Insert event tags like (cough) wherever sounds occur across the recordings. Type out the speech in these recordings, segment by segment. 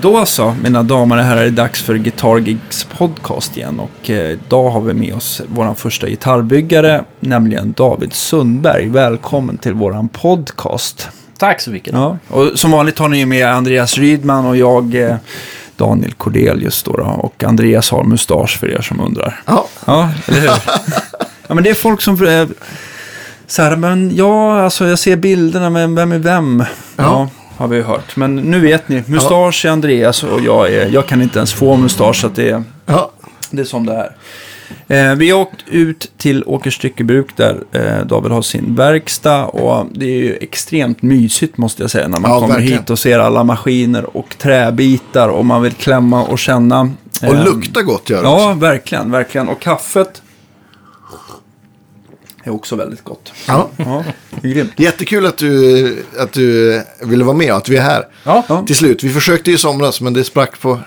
Då så, mina damer och herrar, är det dags för Guitar Gigs podcast igen. Och eh, idag har vi med oss vår första gitarrbyggare, nämligen David Sundberg. Välkommen till vår podcast. Tack så mycket. Ja, och som vanligt har ni med Andreas Rydman och jag, eh, Daniel Cordelius då, då. Och Andreas har mustasch för er som undrar. Ja, Ja, eller hur? (laughs) ja, men det är folk som... Eh, så här, men ja, alltså jag ser bilderna, men vem är vem? Ja. Ja. Har vi hört. Men nu vet ni, mustasch är Andreas och jag är... Jag kan inte ens få mustasch, så att det är, ja. det är som det är. Eh, vi har åkt ut till Åkers styckebruk där eh, David har sin verkstad och det är ju extremt mysigt måste jag säga när man Ja, kommer verkligen. hit och ser alla maskiner och träbitar och man vill klämma och känna. Och Eh, lukta gott gör det Ja, verkligen, verkligen. Och kaffet är också väldigt gott. Ja. Ja, det är grymt. Jättekul att du, att du ville vara med och att vi är här. Ja. Till slut. Vi försökte ju i somras men det sprack på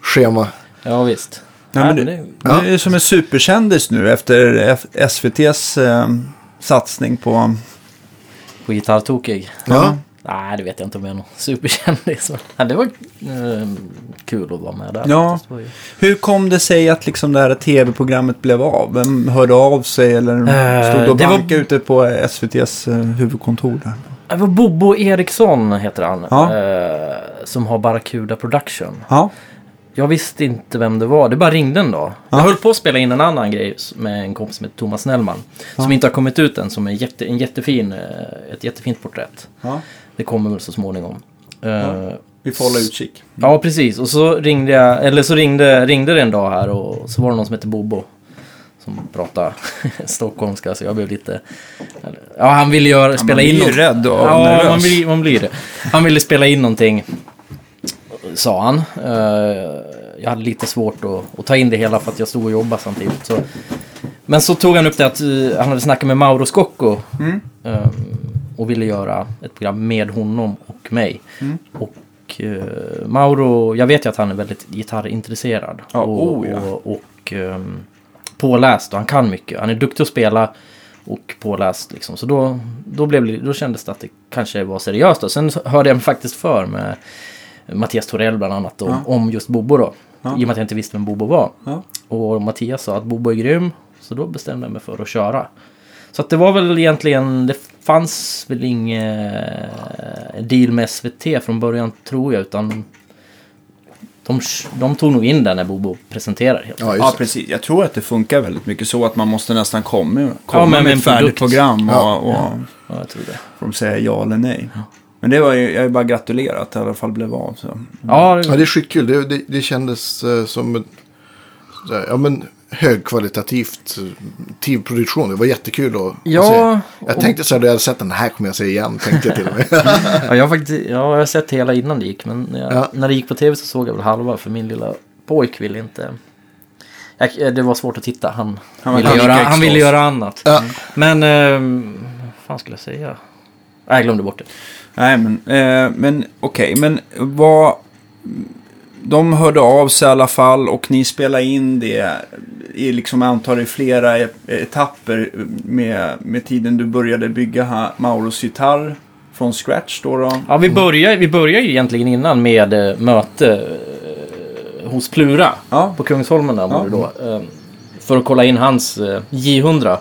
schema. ja visst. Ja, men det, Ja. det är som en superkändis nu efter F- SVTs eh, satsning på... På gitarrtokig. Ja. Nej, det vet jag inte om jag är någon superkändis. men- Ja, det var eh, kul att vara med där. Ja. ju- Hur kom det sig att liksom det här tv-programmet blev av? Vem hörde av sig eller Eh, stod och det var- bankade ute på SVTs eh, huvudkontor där? Det var Bobo Eriksson heter han. Ja. Eh, som har Barracuda Production. Ja, Jag visste inte vem det var. Det bara ringde en dag. Ja. Jag höll på att spela in en annan grej med en kompis som heter Thomas Snellman. Som inte har kommit ut än. Som är jätte, en jättefin, eh, ett jättefint porträtt. ja. Det kommer väl så småningom. Eh, vi får hålla utkik. Ja, precis. Och så ringde jag, eller så ringde, ringde det en dag här och så var det någon som hette Bobo. Som pratade (laughs) stockholmska så jag blev lite... Ja, han ville göra, spela man in blir ju något- rädd och Ja, nervös. man blir, man blir det. Han ville spela in någonting, sa han. Eh, jag hade lite svårt att, att ta in det hela för att jag stod och jobbade samtidigt. Så. Men så tog han upp det att eh, han hade snackat med Mauro Scocco. Mm. eh, och ville göra ett program med honom och mig. Mm. Och eh, Mauro, jag vet ju att han är väldigt gitarrintresserad. Ja, och oh ja. och, och ehm, påläst och han kan mycket. Han är duktig att spela och påläst liksom. Så då, då, blev, då kändes det att det kanske var seriöst. Och sen hörde jag mig faktiskt för med Mattias Torell bland annat då, Ja. om just Bobo då. Ja. I och med att jag inte visste vem Bobo var. Ja. Och Mattias sa att Bobo är grym. Så då bestämde jag mig för att köra. Så att det var väl egentligen, det fanns väl ingen deal med SVT från början tror jag. Utan de, de tog nog in den när Bobo presenterade helt Ja, Ja, det. precis. Jag tror att det funkar väldigt mycket så att man måste nästan komma, komma men med med ett en färdigt produkt. program och, Ja. och Ja, jag tror det. får de säga ja eller nej. Men det var ju, jag är bara gratulerat att det i alla fall blev av. Så. Ja, Ja, det är skitkul. Det, det, det kändes eh, som ja, men, högkvalitativt eh, TV-produktion. Det var jättekul att, Ja, att se. Jag och- tänkte så här, då jag hade sett den här kommer jag se igen. Tänkte jag till och med. (laughs) Ja, jag, har faktiskt, ja, jag har sett hela innan det gick. Men jag, Ja. när det gick på tv så såg jag väl halva. För min lilla pojk ville inte... Jag, det var svårt att titta. Han, Han ville, lika göra, han ville göra annat. Ja. Men... ehm, vad fan skulle jag säga? Jag glömde bort det. Nej, men, eh, men okej, men vad... De hörde av sig i alla fall och ni spelade in det i liksom antar i flera e- etapper med, med tiden du började bygga Mauros gitarr från scratch då. då. Ja, vi börjar, vi börjar ju egentligen innan med eh, möte eh, hos Plura. Ja. På Kungsholmen där var det då. eh, för att kolla in hans eh, J100.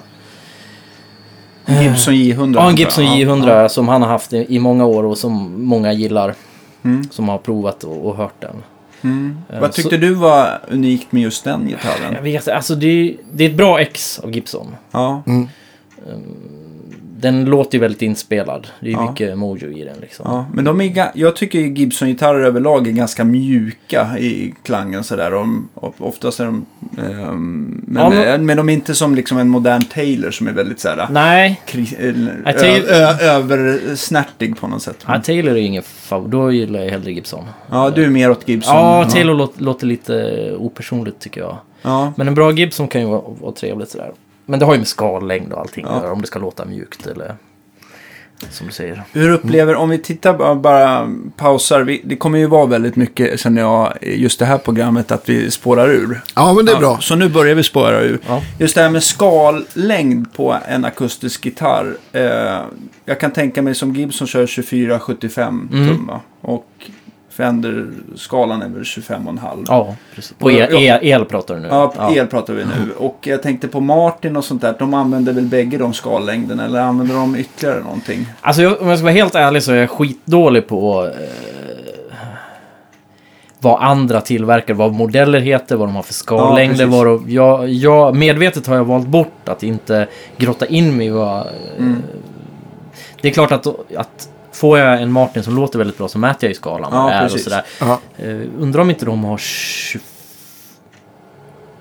Gibson J100. Ja, en Gibson Ja, J100 ja. som han har haft i, i många år och som många gillar. Mm. Som har provat och, och hört den. Mm. Eh, Vad tyckte så- du var unikt med just den Jag gitarren? vet alltså det, är- det är ett bra ex av Gibson. Ja, Mm. Den låter ju väldigt inspelad. Det är ju Ja. mycket mojo i den liksom. ja. men de är, jag tycker Gibson-gitarrer överlag är ganska mjuka i klangen sådär. De, oftast är de... ehm, men, Ja, men- eh, men de är inte som liksom en modern Taylor som är väldigt såhär... Nej, kri- eller, Nej, Taylor- ö- översnärtig på något sätt. ja, Taylor är ingen favorit. Då gillar jag hellre Gibson. Ja, du är mer åt Gibson. Ja, Taylor låter, låter lite opersonligt tycker jag. Ja. Men en bra Gibson kan ju vara, vara trevligt sådär. Men det har ju med skallängd och allting Ja. att göra. Om det ska låta mjukt eller som du säger. Hur upplever, om vi tittar bara, bara pausar, vi, det kommer ju vara väldigt mycket, känner jag, i just det här programmet, att vi spårar ur. Ja, men det är Ja, bra. Så nu börjar vi spåra ur. Ja. Just det här med skallängd på en akustisk gitarr. Eh, jag kan tänka mig som Gibson kör 24-75 Mm. tum? Och Fender-skalan är väl 25,5. Ja, precis. På el, el, el pratar du nu? Ja, el pratar vi nu. Och jag tänkte på Martin och sånt där. De använder väl bägge de skallängderna eller använder de ytterligare någonting? Alltså jag, om jag ska vara helt ärlig så är jag skitdålig på eh, vad andra tillverkar, vad modeller heter, vad de har för skallängder. precis. vad jag, jag, medvetet har jag valt bort att inte grotta in mig i vad... eh, Mm. Det är klart att, att får jag en Martin som låter väldigt bra så mäter jag i skalan vad Ja, det är och precis. sådär. Eh, undrar om inte de har 20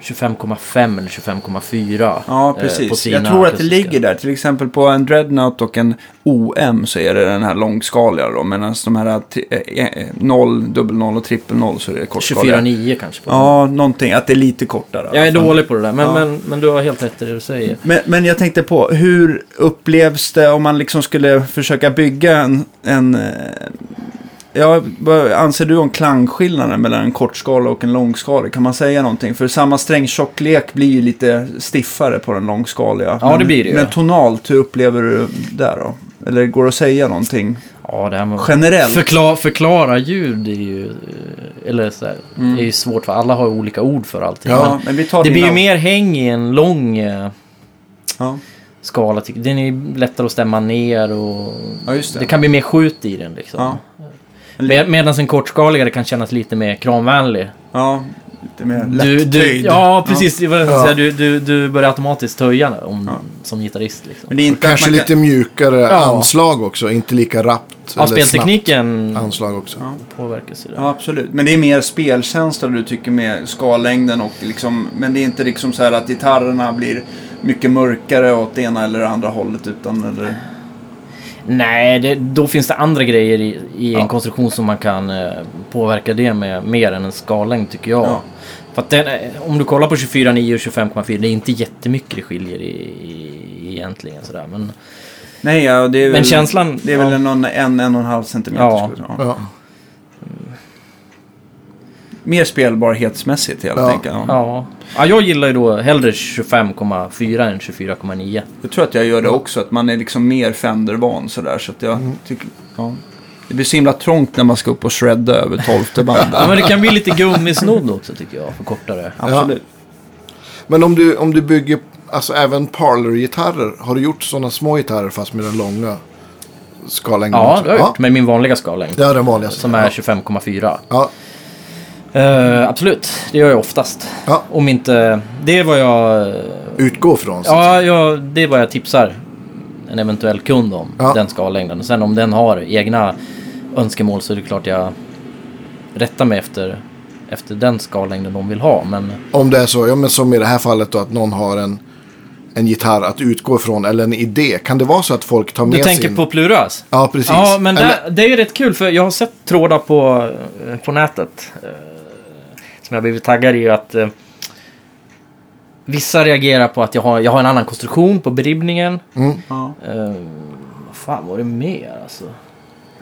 25,5 eller 25,4 Ja, eh, precis. på sina jag tror att det akustiska. ligger där. Till exempel på en Dreadnought och en OM så är det den här långskaliga då. Medan de här tri- eh, eh, 0, dubbel 0 och trippel 0 så är det kortskaliga. 24,9 kanske. Ja, någonting. Att det är lite kortare. Jag är Fan. dålig på det där, men, Ja. men, men du har helt rätt i det du säger. Men, men jag tänkte på, hur upplevs det om man liksom skulle försöka bygga en... en ja, vad anser du om klangskillnaden mellan en kortskala och en långskalig? Kan man säga någonting? För samma strängtjocklek blir ju lite stiffare på den långskaliga. Ja, men, det blir det ju. Men tonalt, hur upplever du det då? Eller går det att säga någonting Ja, det här med generellt? förklara, förklara ljud är ju... Eller så här, Mm. är ju svårt för alla har ju olika ord för allting. Ja, Men men vi tar det blir ju mer häng i en lång eh, Ja, skala. Den är ju lättare att stämma ner och... ja det. Det kan bli mer skjut i den liksom. Ja. Med, Medan en kortskaligare kan kännas lite mer kranvänlig. Ja, lite mer Du, du, lättöjd. ja, precis. Det det Ja. säga. Du, du, du börjar automatiskt töja om, Ja. som gitarrist. Liksom. Men det är inte Kanske man lite mjukare Ja. anslag också, inte lika rappt. Ja, eller speltekniken snabbt anslag också. Ja. påverkas ju. Ja, absolut. Men det är mer spelkänsla du tycker med skallängden och liksom, men det är inte liksom så här att gitarrerna blir mycket mörkare åt det ena eller andra hållet utan eller... Nej, det, då finns det andra grejer i, i en Ja. konstruktion som man kan eh, påverka det med mer än en skallängd tycker jag. Ja. För att den, eh, om du kollar på 24,9 och 25,4 det är inte jättemycket det skiljer i, i, egentligen sådär. Men Nej, ja, det är väl... Men känslan- Det är väl ja. någon, en, en och en halv centimeter Ja. skulle jag säga. Ja. Mer spelbarhetsmässigt helt Ja. enkelt. Ja. ja. ja, jag gillar ju då hellre 25,4 än 24,9. Jag tror att jag gör det också, att man är liksom mer Fender-van sådär. Så att jag tycker... Ja. Det blir så himla trångt när man ska upp och shredda över tolfte bandet. Ja, men det kan bli lite gummisnodd också tycker jag, för kortare. Absolut. Men om du, om du bygger, alltså även parlor-gitarrer, har du gjort sådana små gitarrer fast med den långa skallängden Ja, det har jag gjort med min vanliga skallängd. Det är den vanligaste. Som är 25,4. Ja, Eh, absolut, det gör jag oftast. ja. Om inte... Det är vad jag... utgå från. så Ja, jag, det är vad jag tipsar en eventuell kund om. Ja. Den skallängden. Sen om den har egna önskemål så är det klart jag rättar mig efter, efter den skallängden de vill ha. Men Om det är så, ja men som i det här fallet då, att någon har en, en gitarr att utgå ifrån eller en idé. Kan det vara så att folk tar med du tänker sin... på Pluras? Ja, precis. Ja, men eller... det, det är ju rätt kul för jag har sett trådar på, eh, på nätet. Eh, Som jag blivit taggad i att eh, Vissa reagerar på att jag har, jag har en annan konstruktion på beribbningen. Mm. Ja. Uh, vad fan var det mer alltså?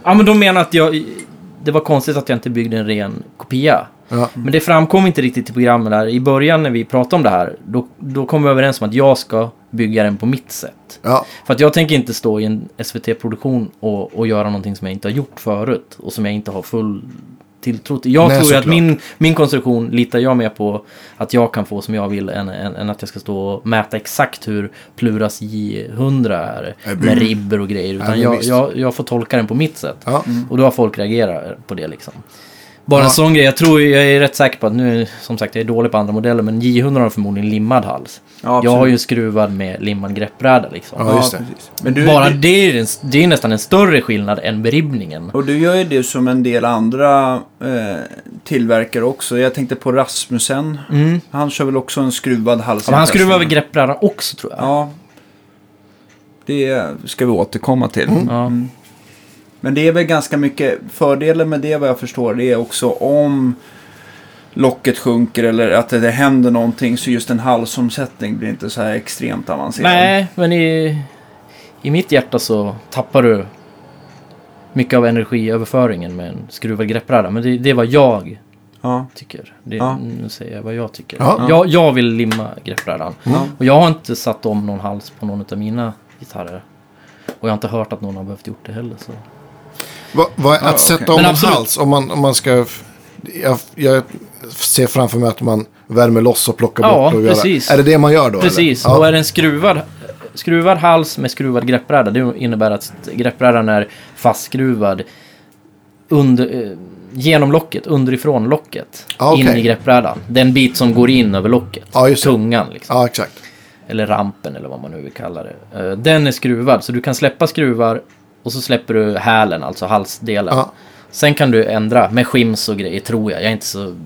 Ja men de menar att jag... Det var konstigt att jag inte byggde en ren kopia. Ja. Men det framkom inte riktigt i programmet där. I början när vi pratade om det här, då, då kom vi överens om att jag ska bygga den på mitt sätt. Ja, För att jag tänker inte stå i en SVT-produktion och, och göra någonting som jag inte har gjort förut. Och som jag inte har full tilltro till. Jag Nej, tror ju att min, min konstruktion litar jag mer på att jag kan få som jag vill än, än, än att jag ska stå och mäta exakt hur Pluras J100 är. Med ribber och grejer. Utan men jag, jag, jag får tolka den på mitt sätt. ja. Och då har folk reagerat på det liksom. Bara Ja. en sån grej. Jag tror, jag är rätt säker på att nu, som sagt, jag är dålig på andra modeller. Men J100 har förmodligen limmad hals. Ja, jag har ju skruvad med limmad greppbräda liksom. Ja, just det. du, Bara du, det är, en, det är nästan en större skillnad än beribbningen. Och du gör ju det som en del andra eh, tillverkare också. Jag tänkte på Rasmussen. Mm. Han kör väl också en skruvad hals. Ja, men han skruvar över greppbrädan också tror jag. Ja. Det ska vi återkomma till. Ja. Mm. Men det är väl ganska mycket fördelen med det vad jag förstår. Det är också om locket sjunker eller att det händer någonting så just en halsomsättning blir inte så här extremt avancerad. Nej, men i, i mitt hjärta så tappar du mycket av energiöverföringen med en skruvad greppbräda. Men det, det är vad jag Ja. tycker. Det, Ja. Nu säger jag vad jag tycker. Ja. Jag, jag vill limma greppbrädan. Ja. Och jag har inte satt om någon hals på någon av mina gitarrer. Och jag har inte hört att någon har behövt gjort det heller. Så. Vad, vad, att Ja, sätta okej. om en hals, om man, om man ska... Jag, jag ser framför mig att man värmer loss och plockar Ja, bort. Och göra. precis. Är det det man gör då? Precis, Eller? och Ja. är det en skruvad, skruvad hals med skruvad greppbräda, det innebär att greppbrädan är fastskruvad under, eh, genom locket, underifrån locket, Ah, okej. in i greppbrädan. Den bit som går in över locket, det. tungan liksom. ja, exakt. Eller rampen eller vad man nu vill kalla det. Eh, Den är skruvad, så du kan släppa skruvar och så släpper du hälen, alltså halsdelen. Ja. Sen kan du ändra med skims och grejer, tror jag. Jag är inte så...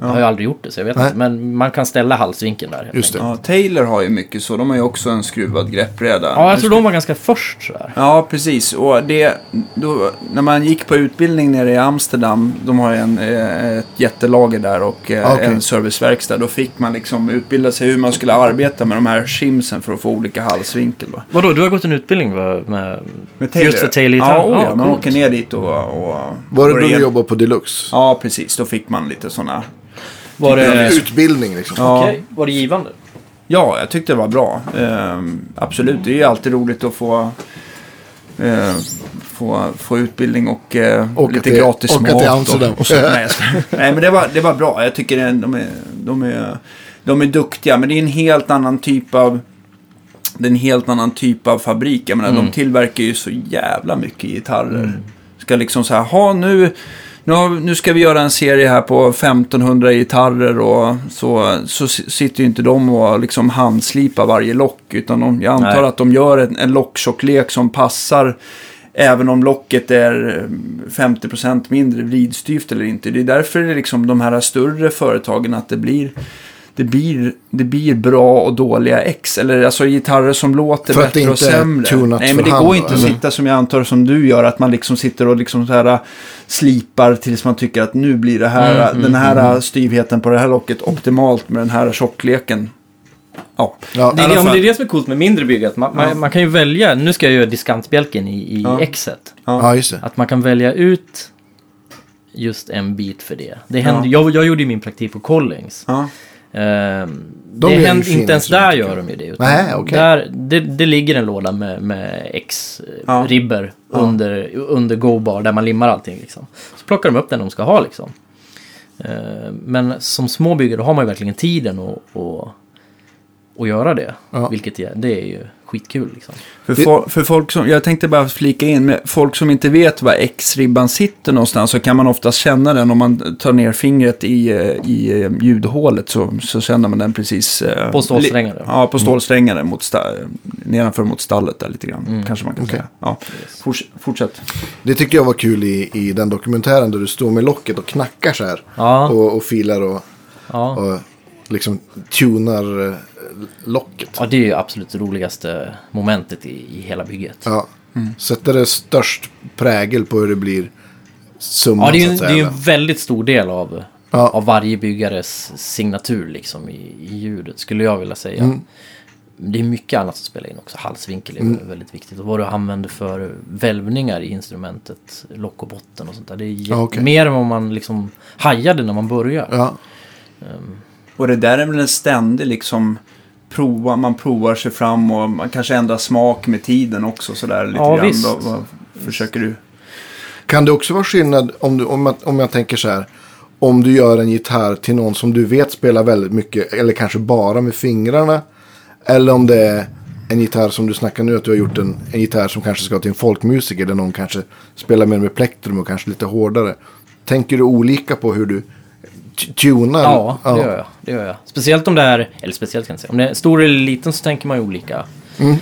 Jag har ju aldrig gjort det, så jag vet Nej. inte. Men man kan ställa halsvinkeln där. Just det. Ja, Taylor har ju mycket så. De har ju också en skruvad greppbräda. Ja, jag tror de var ganska först sådär. Ja, precis. Och det, då, när man gick på utbildning nere i Amsterdam, de har ju en, eh, ett jättelager där och eh, Ah, okej. en serviceverkstad. Då fick man liksom utbilda sig hur man skulle arbeta med de här shimsen för att få olika halsvinkel. Då. Vadå, du har gått en utbildning va, med... Med Just för Taylor Ja, oh, Ja, ja, man coolt. åker ner dit och... och Var det då du jobbade på Deluxe? Ja, precis. Då fick man lite sådana... Var det... Utbildning liksom. Ja. Okej, var det givande? Ja, jag tyckte det var bra. Ehm, absolut, det är ju alltid roligt att få, eh, få, få utbildning och eh, Åka lite till- gratis åka mat. till och- Amsterdam. Och, så, (laughs) nej, nej, men det var, det var bra. Jag tycker det- de är, de, är, de är duktiga, men det är en helt annan typ av det är en helt annan typ av fabrik. Jag menar, Mm. de tillverkar ju så jävla mycket gitarrer. Ska liksom så här, ha nu, nu, har, nu ska vi göra en serie här på 1500 gitarrer och så, så sitter ju inte de och liksom handslipar varje lock. Utan de, jag antar Nej. att de gör en, en locktjocklek som passar Även om locket är eh, 50% mindre vridstyvt eller inte. Det är därför det är liksom de här större företagen att det blir det blir, det blir bra och dåliga X. Eller alltså gitarrer som låter För att det bättre och inte är sämre. tunat Nej, men för det hand, går inte att sitta som jag antar som du gör. Att man liksom sitter och liksom så här äh, slipar tills man tycker att nu blir det här, Mm, den här äh, styvheten på det här locket optimalt med den här tjockleken. Ja, Ja, Det är, det, ja, det är det som är coolt med mindre bygge. Att man, Ja. man, man kan ju välja, nu ska jag göra diskantbjälken i, i Ja. Xet. ja, just det. Att man kan välja ut just en bit för det. det hände, Ja. jag, jag gjorde ju min praktik på Collings. Ehm, De det händer, inte ens där gör de ju det. Utan Nej, okej. där, det, det ligger en låda med, med. X-ribber Ja. under, under Go-bar där man limmar allting. Liksom. Så plockar de upp den de ska ha liksom. Ehm, men som små byggare har man ju verkligen tiden att, att, att göra det. Ja. Vilket det är ju skitkul liksom. För, fol- för folk som, jag tänkte bara flika in, med folk som inte vet var X-ribban sitter någonstans så kan man oftast känna den om man tar ner fingret i, eh, i eh, ljudhålet så, så känner man den precis... eh, På stålsträngar, li- ja. På stålsträngar mot sta- nedanför mot stallet där lite grann. Mm. Kanske man kan Okej. säga. Ja. Forts- fortsätt. Det tycker jag var kul i, i den dokumentären där du står med locket och knackar så här. Ja, Och, och filar och, ja. och liksom tunar locket. ja, det är ju absolut det roligaste momentet i, i hela bygget. Ja. Mm. Sätter det störst prägel på hur det blir summan Ja, det är ju att det är en väldigt stor del av, Ja. av varje byggares signatur liksom i, i ljudet, skulle jag vilja säga. Mm. Det är mycket annat som spelar in också. Halsvinkel är väldigt viktigt. Och vad du använder för välvningar i instrumentet, lock och botten och sånt där. Det är Ja, okej. mer än vad man liksom hajade när man börjar. Ja. Och det där är väl en ständig liksom prova, man provar sig fram och man kanske ändrar smak med tiden också sådär lite Ja, grann. visst. Vad, vad försöker du? Kan det också vara skillnad om, du, om, jag, om jag tänker så här. Om du gör en gitarr till någon som du vet spelar väldigt mycket. Eller kanske bara med fingrarna. Eller om det är en gitarr som du snackar nu. Att du har gjort en, en gitarr som kanske ska till en folkmusiker. Där någon kanske spelar mer med plektrum och kanske lite hårdare. Tänker du olika på hur du tunar? Ja, det gör jag. Det gör jag. Speciellt om det är, eller speciellt kan jag säga, om det är stor eller liten så tänker man ju olika. Mm.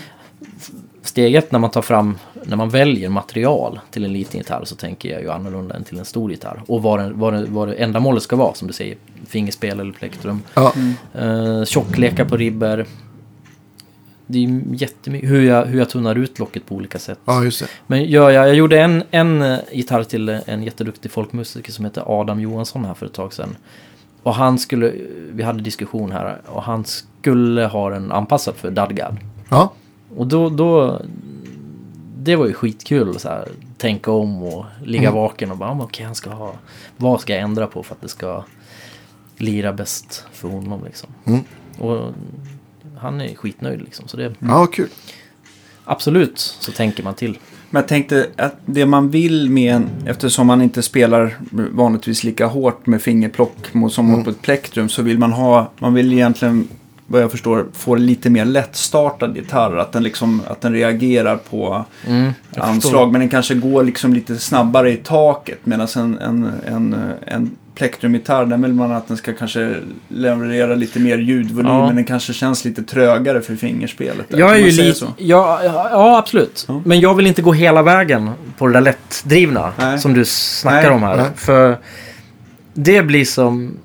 Steg ett när man tar fram, när man väljer material till en liten gitarr så tänker jag ju annorlunda än till en stor gitarr. Och vad, den, vad, det, vad ändamålet ska vara, som du säger, fingerspel eller plektrum. Ja. Uh, tjocklekar på ribber. Det är jättemycket, hur jag, hur jag tunnar ut locket på olika sätt. ja, just det. Men gör jag, jag gjorde en, en eh, gitarr till en jätteduktig folkmusiker som heter Adam Johansson här för ett tag sedan. Och han skulle, vi hade diskussion här, och han skulle ha den anpassad för Dadgad. Ja, Och då, då, det var ju skitkul så här, tänka om och ligga vaken och bara, "Ja, men okej han ska ha, vad ska jag ändra på för att det ska lira bäst för honom liksom. Mm. Och han är skitnöjd liksom, så det, ja kul. absolut så tänker man till. Men jag tänkte att det man vill med en, eftersom man inte spelar vanligtvis lika hårt med fingerplock mot- som Mm. på ett plektrum så vill man ha, man vill egentligen vad jag förstår få lite mer lättstartad gitarr. Att den, liksom, att den reagerar på Mm, anslag. förstår. Men den kanske går liksom lite snabbare i taket. Medan en, en, en, en plektrumgitarr, den vill man att den ska kanske leverera lite mer ljudvolym. Ja. Men den kanske känns lite trögare för fingerspelet. där. Jag är ju lite... så? Ja, ja, absolut. Ja. Men jag vill inte gå hela vägen på det där lättdrivna Nej. som du snackar Nej. om här. Nej. För det blir som...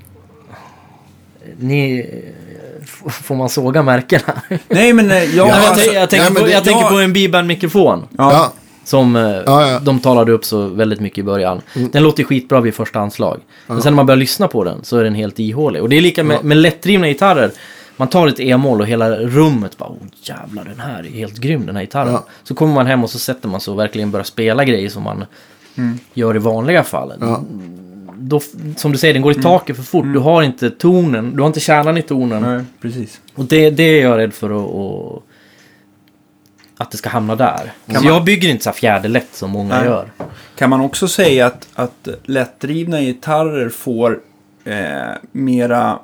Ni... Får man såga märkena? Nej, men eh, jag... Ja, jag, alltså, tänker- jag tänker, nej, men på, jag tänker jag- på en B-band-mikrofon. Ja. Ja, Som eh, Ja, ja. de talade upp så väldigt mycket i början. Mm. Den låter skitbra vid första anslag. Men sen när man börjar lyssna på den så är den helt ihålig. Och det är lika med, med lättdrivna gitarrer. Man tar ett e-moll och hela rummet bara Åh jävlar den här är helt grym den här gitarren. Så kommer man hem och så sätter man sig och verkligen börjar spela grejer som man gör i vanliga fall. Då, som du säger, den går i taket för fort. Du har inte tonen, du har inte kärnan i tonen. Nej, precis. Och det, det är jag rädd för att, att, att det ska hamna där. Kan så man- jag bygger inte så här fjäderlätt som många Nej. gör. Kan man också säga att, att lättdrivna gitarrer får eh, mera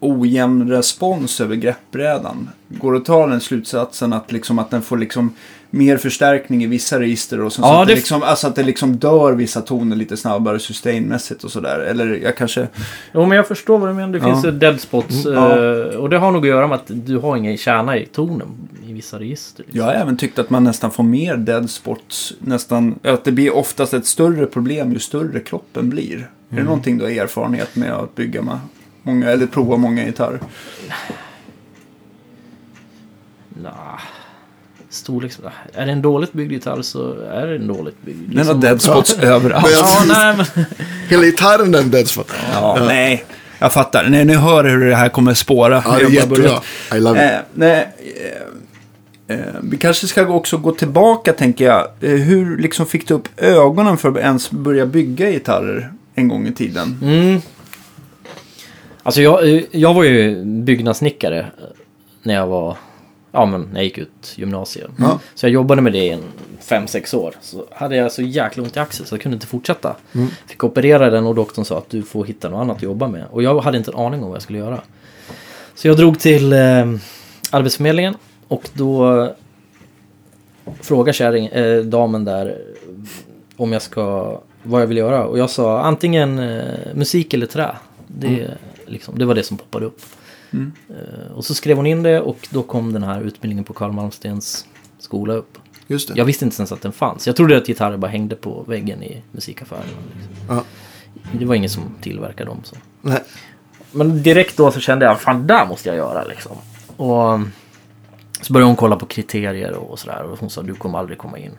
ojämn respons över greppbrädan? Går det att ta den slutsatsen att, liksom, att den får liksom mer förstärkning i vissa register och sen så Ja, att det, liksom, alltså att det liksom dör vissa toner lite snabbare sustainmässigt och sådär? Eller jag kanske... Jo, men jag förstår vad du menar. Det Ja. finns dead spots. Mm, ja. eh, Och det har nog att göra med att du har ingen kärna i tonen i vissa register. liksom. Jag har även tyckt att man nästan får mer dead spots. Nästan, att det blir oftast ett större problem ju större kroppen blir. Är Mm. det någonting du har erfarenhet med att bygga med många, eller prova många gitarrer? Nah. Storleks... Är det en dåligt byggd gitarr så är det en dåligt byggd. Den har Liksom- dead spots överallt. Ja, nej, men... hela gitarren är en dead spot. Ja, nej. Jag fattar. Nej, ni hör hur det här kommer spåra. Ja, det är jättebra. börjat- I love it. Eh, nej, eh, eh, vi kanske ska också gå tillbaka, tänker jag. Eh, hur liksom fick du upp ögonen för att ens börja bygga gitarrer en gång i tiden? Mm. Alltså jag, eh, jag var ju byggnadssnickare eh, när jag var... Ja men när jag gick ut gymnasiet. Ja. Så jag jobbade med det i en 5-6 år. Så hade jag så jäkla ont i axeln så jag kunde inte fortsätta. Mm. Fick operera den och doktorn sa att du får hitta något annat att jobba med. Och jag hade inte en aning om vad jag skulle göra. Så jag drog till eh, Arbetsförmedlingen och då frågade kärring, eh, damen där om jag ska, vad jag vill göra. Och jag sa antingen eh, musik eller trä. Det, liksom, det var det som poppade upp. Mm. Eh, och så skrev hon in det och då kom den här utbildningen på Karl Malmstens skola upp. Just det. Jag visste inte ens att den fanns. Jag trodde att gitarrer bara hängde på väggen i musikaffären. Liksom. Ja. Det var ingen som tillverkade dem. Så. Nej. Men direkt då så kände jag, fan där måste jag göra liksom. Och um, så började hon kolla på kriterier och sådär. Och hon sa, du kommer aldrig komma in.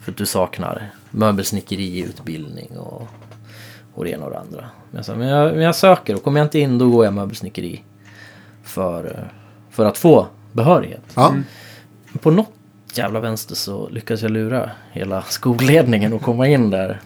För att du saknar möbelsnickeriutbildning och, och det ena och det andra. Men jag sa, men jag, men jag söker och kommer jag inte in då går jag möbelsnickeri. För, eh, för att få behörighet. Ja. Men på något jävla vänster så lyckades jag lura hela skolledningen och komma in där.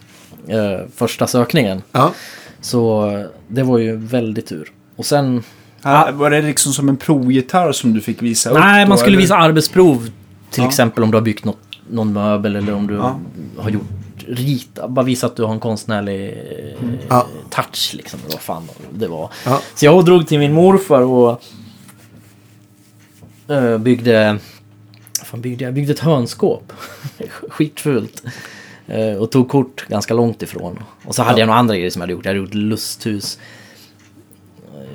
Eh, första sökningen. Ja. Så eh, det var ju väldigt tur. Och sen... Ah, var det liksom som en provgitarr som du fick visa upp? Nej, man skulle eller? visa arbetsprov. Till Ja. exempel om du har byggt något, någon möbel eller om du Ja. har gjort rita. Bara visa att du har en konstnärlig eh, Ja. touch liksom. Vad fan det var. Ja. Så jag drog till min morfar och eh, byggde... Fan byggde jag? Byggde ett hörnskåp. (laughs) Skitfult. Eh, och tog kort ganska långt ifrån. Och så hade Ja. jag några andra grejer som jag hade gjort. Jag hade gjort lusthus.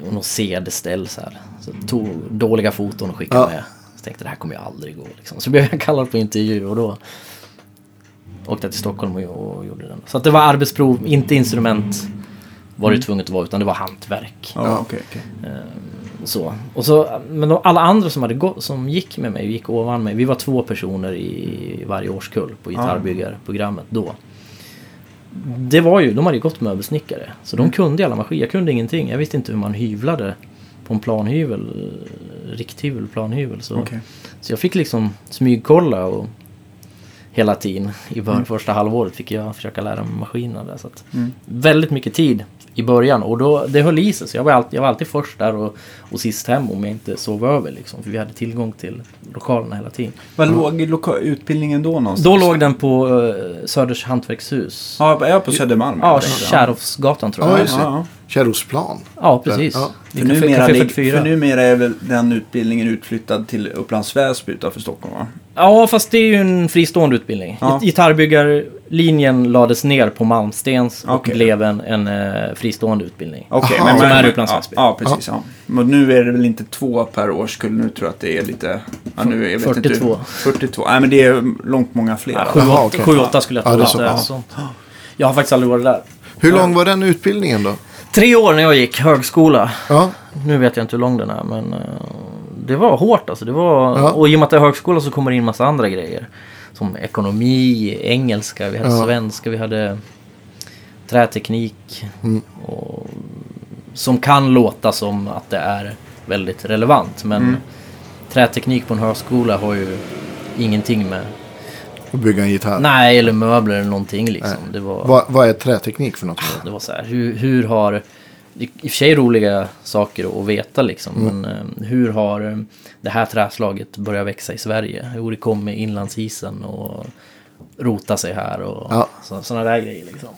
Och något CD-ställ så här. Så tog dåliga foton och skickade Ja. med. Så tänkte det här kommer ju aldrig gå. Liksom. Så blev jag kallad på intervju och då åkte jag till Stockholm och, och gjorde den. Så att det var arbetsprov, inte instrument var det tvunget att vara utan det var hantverk. Ja, okej, okej. Så. Och så, men alla andra som, hade gått, som gick med mig, gick ovan mig. Vi var två personer i varje årskull på gitarrbyggarprogrammet då. Det var ju, de hade ju gått möbelsnickare. Så de kunde alla maskiner. Jag kunde ingenting. Jag visste inte hur man hyvlade på en planhyvel. Rikthyvel, planhyvel. Så, Okej. så jag fick liksom smygkolla och hela tiden. I bör, första halvåret fick jag försöka lära mig maskinerna där. Så att, Mm. Väldigt mycket tid i början. Och då, det höll i sig. Så jag var alltid, jag var alltid först där och, och sist hem om jag inte sov över. Liksom, för vi hade tillgång till lokalerna hela tiden. Var låg loka- utbildningen då någonstans? Då låg den på uh, Söders hantverkshus. Ja, jag är på Södermalm. Ja. Kärrhovsgatan tror Ja, jag. det. Ja, Kärrosplan. Ja, precis. Ja. För numera, Café lig- 44. för numera är väl den utbildningen utflyttad till Upplands Väsby utanför Stockholm va? Ja, fast det är ju en fristående utbildning. Ja. Gitarrbyggarlinjen lades ner på Malmstens och blev en, en eh, fristående utbildning. Okej, Aha. men, Som men, är Upplands ja, Väsby. ja, precis. Ja. Men nu är det väl inte två per årskull. Nu tror jag att det är lite... Ja, nu, jag vet 42. Inte, 42. Nej, men det är långt många fler. Ja, Jaha, okej. 7-8 skulle jag Ja, tro. det är att så det är pass. sånt. Jag har faktiskt aldrig varit där. Hur lång var den utbildningen då? Tre år när jag gick högskola. Ja, Nu vet jag inte hur lång den är, men eh, det var hårt alltså. Det var, Ja. Och i och med att det är högskola så kommer det in massa andra grejer. Som ekonomi, engelska, vi hade Ja. svenska, vi hade träteknik. Mm. Och, som kan låta som att det är väldigt relevant. Men Mm. träteknik på en högskola har ju ingenting med... och bygga en gitarr. Nej, eller möbler eller någonting liksom. Det var... Vad, vad är träteknik för något? Det var så här, hur, hur har... I och för sig roliga saker att veta liksom. Mm. Men eh, hur har eh, det här träslaget börjat växa i Sverige? Jo, det kom med inlandsisen och rota sig här och Ja. så, sådana där grejer liksom.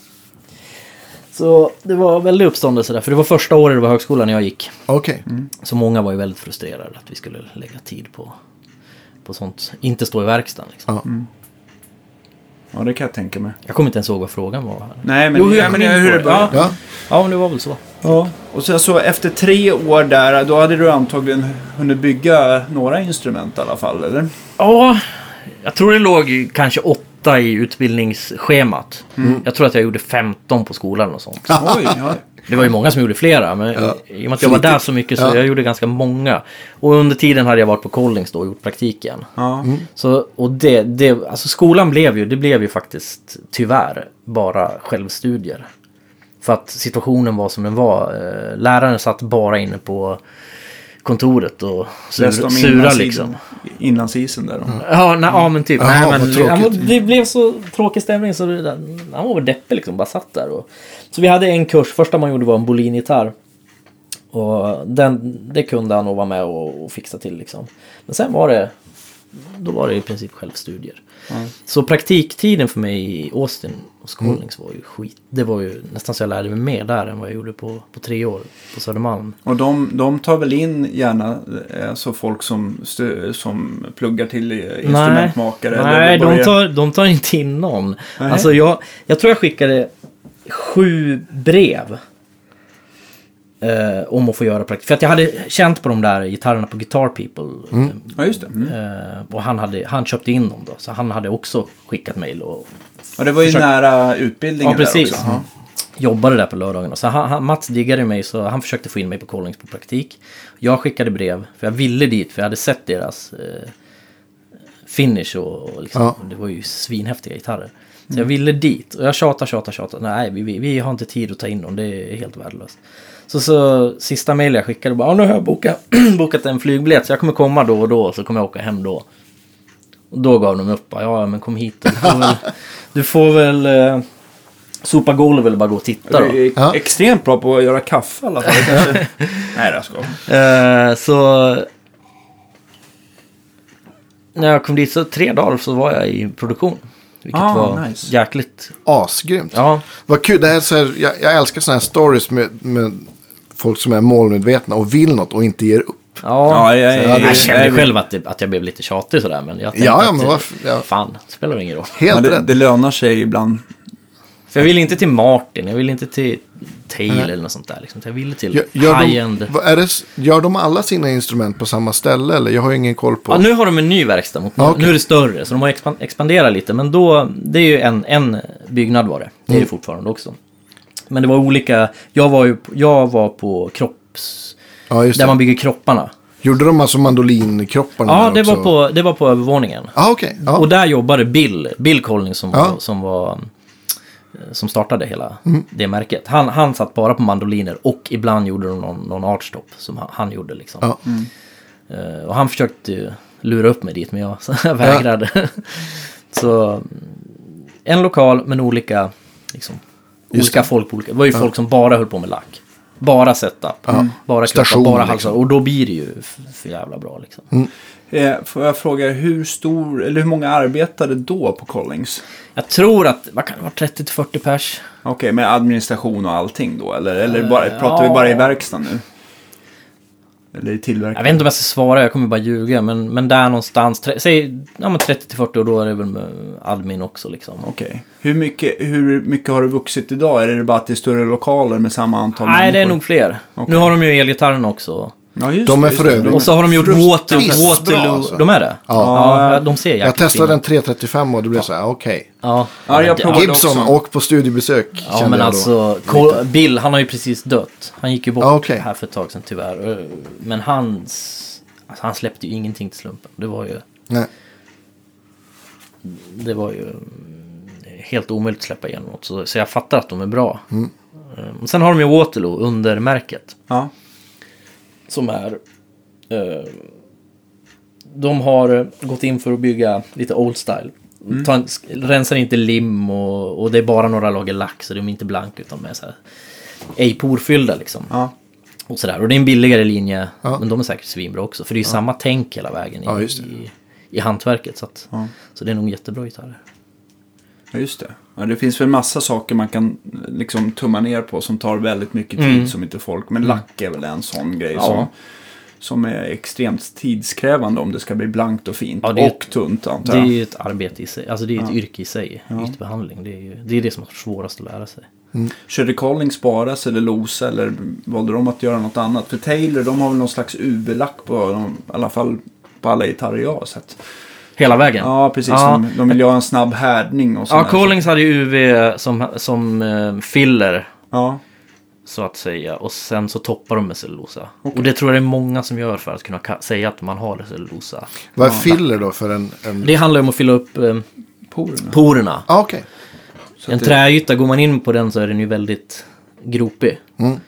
Så det var väldigt uppståndelse där. För det var första året det var högskolan när jag gick. Okej. Så många var ju väldigt frustrerade att vi skulle lägga tid på, på sånt. Inte stå i verkstaden liksom. Ja. Ja, det kan jag tänka mig. Jag kommer inte ens ihåg vad frågan var. Här. Nej, men, Jo, hur ja, men hur det. började. Ja. Ja. Ja, men det var väl så. Ja. Och sen så efter tre år där, då hade du antagligen hunnit bygga några instrument i alla fall, eller? Ja, jag tror det låg kanske åtta i utbildningsschemat. Jag tror att jag gjorde 15 på skolan och sånt. (laughs) Oj, ja. Det var ju många som gjorde flera, men Ja. i och med att jag var där så mycket så Ja. jag gjorde ganska många. Och under tiden hade jag varit på Collings då och gjort praktiken. ja. Så, och det, det, alltså skolan blev ju, det blev ju faktiskt tyvärr bara självstudier. För att situationen var som den var. Eh, Läraren satt bara inne på kontoret och Läste sur, om sura inlandsisen, liksom. inlandsisen där. då. Ja, nej, ja men typ. Jaha, nej, men, men det blev så tråkig stämning så det, han var väl deppig liksom. Bara satt där. Och, så vi hade en kurs. Första man gjorde var en Bolin-gitarr. Och den, det kunde han nog vara med och, och fixa till liksom. Men sen var det, då var det i princip självstudier. Så praktiktiden för mig i Austin och Skolnings var ju skit. Det var ju nästan så jag lärde mig mer där än vad jag gjorde på, på tre år på Södermalm. Och de, de tar väl in gärna eh, så folk som, som pluggar till instrumentmakare? Nej, eller de tar, de tar inte in någon. Nej. Alltså jag, jag tror jag skickade sju brev. Eh, om att få göra praktik. För att jag hade känt på de där gitarrerna på Guitar People. Ja, just det. Mm. Eh, och han, hade, han köpte in dem då. Så han hade också skickat mejl och Och det var ju Försök- nära utbildningen Ja, precis. där också. Ja. jobbade där på lördagarna. Så han, han, Mats diggade mig så han försökte få in mig på Collings på praktik. Jag skickade brev för jag ville dit för jag hade sett deras eh, finish och, och liksom, Ja. det var ju svinhäftiga gitarrer. Så jag ville dit och jag tjatade, tjatade, tjatade. Nej, vi, vi, vi har inte tid att ta in dem. Det är helt värdelöst. Så, så sista mejl jag skickade bara, "Ja, nu har jag bokat, (clears throat) bokat en flygbiljett så jag kommer komma då och då så kommer jag åka hem då. Och då gav de upp. bara, Ja, men kom hit. Du får väl, (laughs) du får väl eh, sopa golvet eller bara gå och titta då. Du är extremt bra på att göra kaffe i alla fall. (laughs) Kanske... Nej, det ska Eh, så... När jag kom dit så tre dagar så var jag i produktion. Vilket Ah, var nice. jäkligt... Asgrymt. Ja, Vad kul. Det här är så här, jag, jag älskar sådana här stories med, med folk som är målmedvetna och vill något och inte ger upp. ja. Ja, jag, Ja, jag, det- jag kände jag- själv att, det, att jag blev lite tjatig sådär. Men jag tänkte Ja, ja, att men det, varför? Ja. fan, det spelar ingen roll. Helt Ja, det, det lönar sig ibland. För jag ville inte till Martin, jag ville inte till Tail eller något sånt där. Liksom. Jag ville till Gör, gör, high-end. de, vad är det, s- gör de alla sina instrument på samma ställe? Eller jag har ju ingen koll på. Ja, nu har de en ny verkstad. Mot, Ja, okej. Nu är det större, så de har expan- expanderat lite. Men då, det är ju en, en byggnad var det. Det är Mm. det fortfarande också. Men det var olika, jag var ju jag var på kropps... ja, just Där det. man bygger kropparna. Gjorde de alltså mandolinkropparna? Ja, det var, på, det var på övervåningen. Ja, okej. Ja. Och där jobbade Bill, Bill Collins som, var, som var eh, som startade hela Mm. det märket. Han, han satt bara på mandoliner och ibland gjorde de någon, någon artstop som han, han gjorde liksom. Ja. Eh, och han försökte ju lura upp mig dit men jag, jag (laughs) vägrade. (laughs) så mm, en lokal men olika liksom, olika folk på olika... Det var ju folk som bara höll på med lack. Bara setup. Ja. Bara Station, bara halsar. liksom. Och då blir det ju för jävla bra liksom. Eh, får jag fråga, hur stor, eller hur många arbetade då på Collings? Jag tror att, vad kan det vara, 30-40 pers? Okej, med administration och allting då? Eller, eller bara, pratar vi ja. bara i verkstaden nu? Eller i tillverkning? Jag vet inte om jag ska svara, jag kommer bara ljuga. Men, men där någonstans, tre, säg ja, men 30-40 och då är det väl admin också liksom. Okej. Hur, mycket, hur mycket har du vuxit idag? Är det bara att det är större lokaler med samma antal Nej, det är människor? nog fler. Okej. Nu har de ju elgitarren också. Ja, just De är för övrigt- De- Och så har de gjort Water, Waterloo. alltså. De är det? Ja. Ja, de ser jäkligt Jag testade en 335 och det blev så här, okej. Ja, Ja, jag provade Gibson, också. åk på studiebesök. Ja kände men jag då. alltså, Col- Bill han har ju precis dött. Han gick ju bort Ja, okej. här för ett tag sedan tyvärr. Men hans... Alltså, han släppte ju ingenting till slumpen. Det var ju... Nej. Det var ju mm, helt omöjligt att släppa igenom något. Så, så jag fattar att de är bra. Mm. Eh, Sen har de ju Waterloo under märket. Ja. Som är... Eh, de har gått in för att bygga lite old style. Mm. Ta en, rensar inte lim och, och det är bara några lager lack så de är inte blanka utan med så här ej porfyllda liksom. Ja. Och sådär. Och det är en billigare linje. Ja. Men de är säkert svinbra också. För det är ju samma tänk hela vägen i, Ja, i, i hantverket. Så, att, Ja. så det är nog jättebra gitarrer. Ja, just det. Ja, det finns väl massa saker man kan liksom tumma ner på som tar väldigt mycket tid Mm. som inte folk. Men lack är väl en sån grej Ja. som, som är extremt tidskrävande om det ska bli blankt och fint. Ja, och tunt antar Det är jag. ju ett arbete i sig. Alltså det är ett yrke i sig. Ytbehandling. Det är ju det, är det som är svårast att lära sig. Körde Collings bara cellulosa eller valde de att göra något annat? För Taylor de har väl någon slags UV-lack på dem, i alla fall på alla gitarrer jag har sett. Hela vägen. Ja, precis. Ja. De, de vill ju ha en snabb härdning och Ja. Collings hade ju UV som, som eh, filler. Ja, Så att säga. Och sen så toppar de med cellulosa. Och det tror jag det är många som gör för att kunna säga att man har cellulosa. Vad är filler då för en... en... Det handlar om att fylla upp eh, porerna. porerna. Ah. Så En det- träyta, går man in på den så är den ju väldigt gropig. Mm.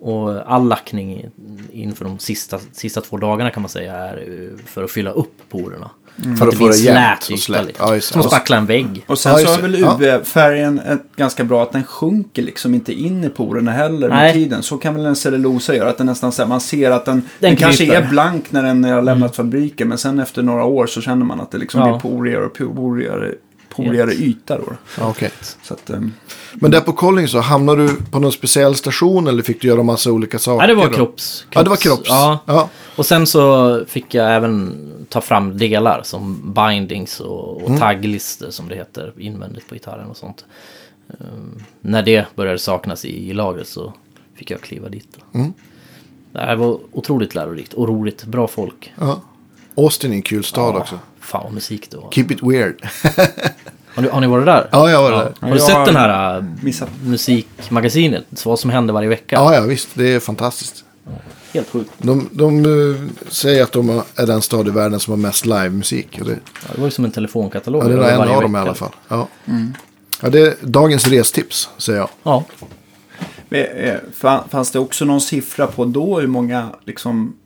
Och all lackning inför de sista, sista två dagarna kan man säga är för att fylla upp porerna. För att få blir det jämnt slät och slätt. liksom. Ja. Som att spackla en vägg. Och sen Ja, så har väl. Ja. UV-färgen ett ganska bra att den sjunker liksom inte in i porerna heller med Nej. tiden. Så kan väl en cellulosa göra. Att den nästan så här, man ser att den, den, Den kanske. Mm. är blank när den har lämnat fabriken. Men sen efter några år så känner man att det liksom Ja. blir porigare och porigare, porigare yta då. Ja, okej. Så att, ehm, Men där på Collins så, hamnade du på någon speciell station eller fick du göra massa olika saker? Nej, det var då? kropps, Ja, det var kropps. Ja. Ja. Och sen så fick jag även ta fram delar som bindings och, Mm. och tagglistor som det heter invändigt på gitarren och sånt. Ehm, när det började saknas i, i lagret så fick jag kliva dit. Då. Mm. Det här var otroligt lärorikt och roligt. Bra folk. ja. Austin är en kul stad också. Fan musik var. Keep it weird. (laughs) Har ni, har ni varit där? ja, jag var där. Har du Jag sett har den här äh, missat. musikmagasinet? Så vad som händer varje vecka? Ja, ja, visst. Det är fantastiskt. Helt sjukt. De, de eh, säger att de är den stad i världen som har mest livemusik. Det, Ja, det var ju som en telefonkatalog. ja, det är en av dem i alla fall. Ja. Ja, det är dagens restips, säger jag. Ja. eh, fan- fanns det också någon siffra på då hur många liksom,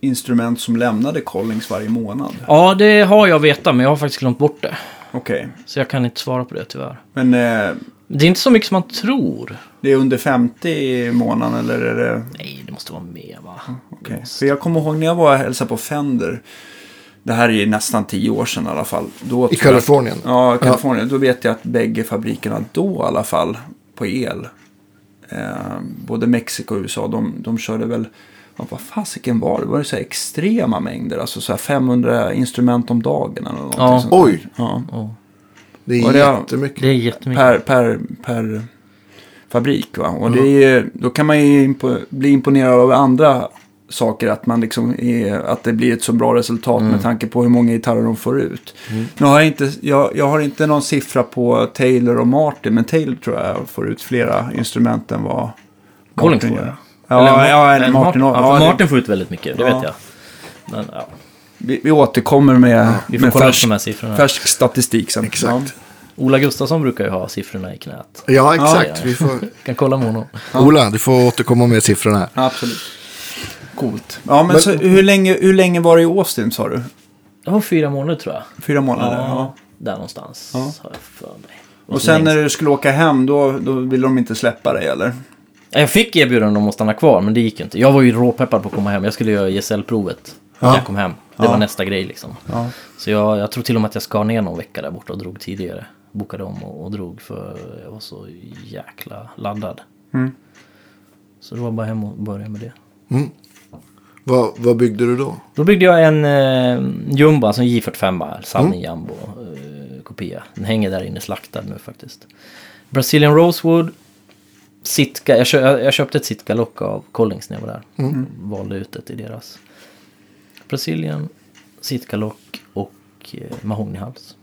instrument som lämnade Collings varje månad? ja, det har jag vetat men jag har faktiskt glömt bort det. Okej. Så jag kan inte svara på det tyvärr. Men eh, Det är inte så mycket som man tror. det är under 50 i månaden eller är det... Nej, det måste vara mer va? Okej. För jag kommer ihåg när jag var och hälsade på Fender. Det här är nästan tio år sedan i alla fall. Då I tror jag- Kalifornien. Ja, i Kalifornien. Då vet jag att bägge fabrikerna då i alla fall på el. Eh, både Mexiko och USA, de, de körde väl, ja, vad fasiken var det? Var det så här extrema mängder? Alltså så här 500 instrument om dagen eller någonting Ja. sånt. Oj, Ja. det är Och det- jättemycket. Det är jättemycket. Per, per, per fabrik va. Och det är, ju- då kan man ju impo, bli imponerad av andra saker. Att, man liksom är, att det blir ett så bra resultat med tanke på hur många gitarrer de får ut. Nu har jag, inte, jag, jag har inte någon siffra på Taylor och Martin. Men Taylor tror jag får ut flera instrument än vad Collins Martin får gör. Ja, ja, eller Nej, Martin. Martin, ja, Martin får ut väldigt mycket, det Ja. vet jag. Men ja, vi, vi återkommer med, vi får med kolla färsk, siffrorna. färsk statistik sen. Exakt. Ola Gustafsson brukar ju ha siffrorna i knät. Ja, exakt. Ja. Vi får... (laughs) Kan kolla med honom. Ola, du får återkomma med siffrorna absolut. Coolt. Ja, men, Men- så, hur, länge, hur länge var det i Austin sa du? Det var fyra månader tror jag. Fyra månader? Ja, Ja. där någonstans Ja. har jag för mig. Och så sen när du skulle åka hem, då, då ville de inte släppa dig eller? Jag fick erbjudande om att stanna kvar, men det gick ju inte. Jag var ju råpeppad på att komma hem. Jag skulle göra gesällprovet när Ja. jag kom hem. Det Ja. var nästa grej liksom. Ja. Så jag, jag tror till och med att jag skar ner någon vecka där borta och drog tidigare. Bokade om och, och drog för jag var så jäkla laddad. Mm. Så det var bara hem och börja med det. Vad, vad byggde du då? Då byggde jag en eh, Jumbo, alltså en J45 Sunny Jumbo eh, kopia. Den hänger där inne slaktad nu faktiskt. Brazilian Rosewood. Sitka, jag, kö, jag köpte ett Sitka-lock av Collings när jag var där. Valde ut ett i deras. Brazilian, Sitka-lock och eh, mahognyhals.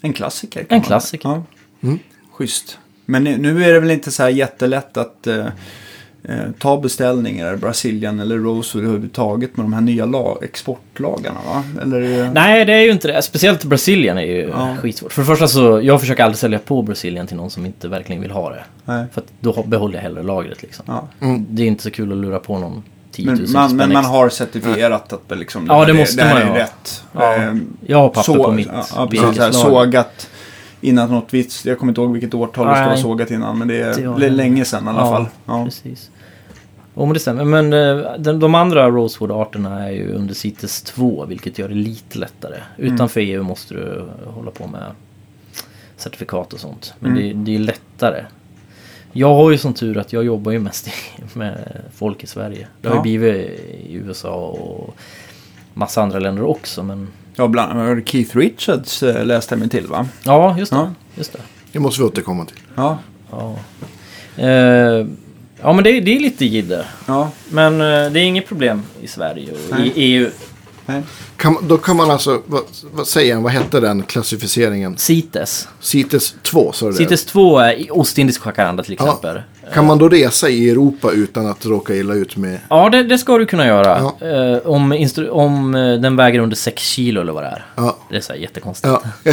En klassiker. kan En man- klassiker. Ja. Mm. Schysst. Men nu- nu är det väl inte så här jättelätt att eh, eh, ta beställningar, Brasilien eller Rosewood överhuvudtaget med de här nya la- exportlagarna va? Eller? det- Nej, det är ju inte det. Speciellt Brasilien är ju Ja. skitsvårt. För det första så, jag försöker aldrig sälja på Brasilien till någon som inte verkligen vill ha det. Nej. För att då behåller jag hellre lagret liksom. Ja. Det är inte så kul att lura på någon 10 000 Men, man, men man har certifierat att det liksom, Ja, det är- måste det här man är ju ha. rätt. Ja. Eh, Jag har papper så- på mitt ja, ja, precis, så här, virkeslager. sågat innan något vitt. Jag kommer inte ihåg vilket årtal det ska vara Nej. sågat innan. Men det är, länge sedan i alla Ja, fall. Ja. Precis. Men det stämmer. Men eh, de, de andra Rosewood-arterna är ju under CITES 2, vilket gör det lite lättare. Mm. Utanför EU måste du hålla på med certifikat och sånt. Men Mm. det, det är lättare. Jag har ju sån tur att jag jobbar ju mest med folk i Sverige. Det har Ja. ju blivit i USA och massa andra länder också. Men Ja, bland, Keith Richards eh, läste jag mig till va? ja, just det. Ja. Just det. Det måste vi återkomma till. Ja. Ja, eh, ja men det, det är lite jidder. ja. Men eh, det är inget problem i Sverige och Nej. i EU. Nej. Kan, då kan man alltså, vad, vad säger han, vad hette den klassificeringen? CITES. CITES 2, sa du det? CITES 2 är i Ostindisk jacaranda till exempel. Ja, Kan man då resa i Europa utan att råka illa ut med... det, det ska du kunna göra. Ja. Eh, om, instru- om eh, den väger under 6 kilo eller vad det är. Ja. Det är så här jättekonstigt. Ja, (laughs)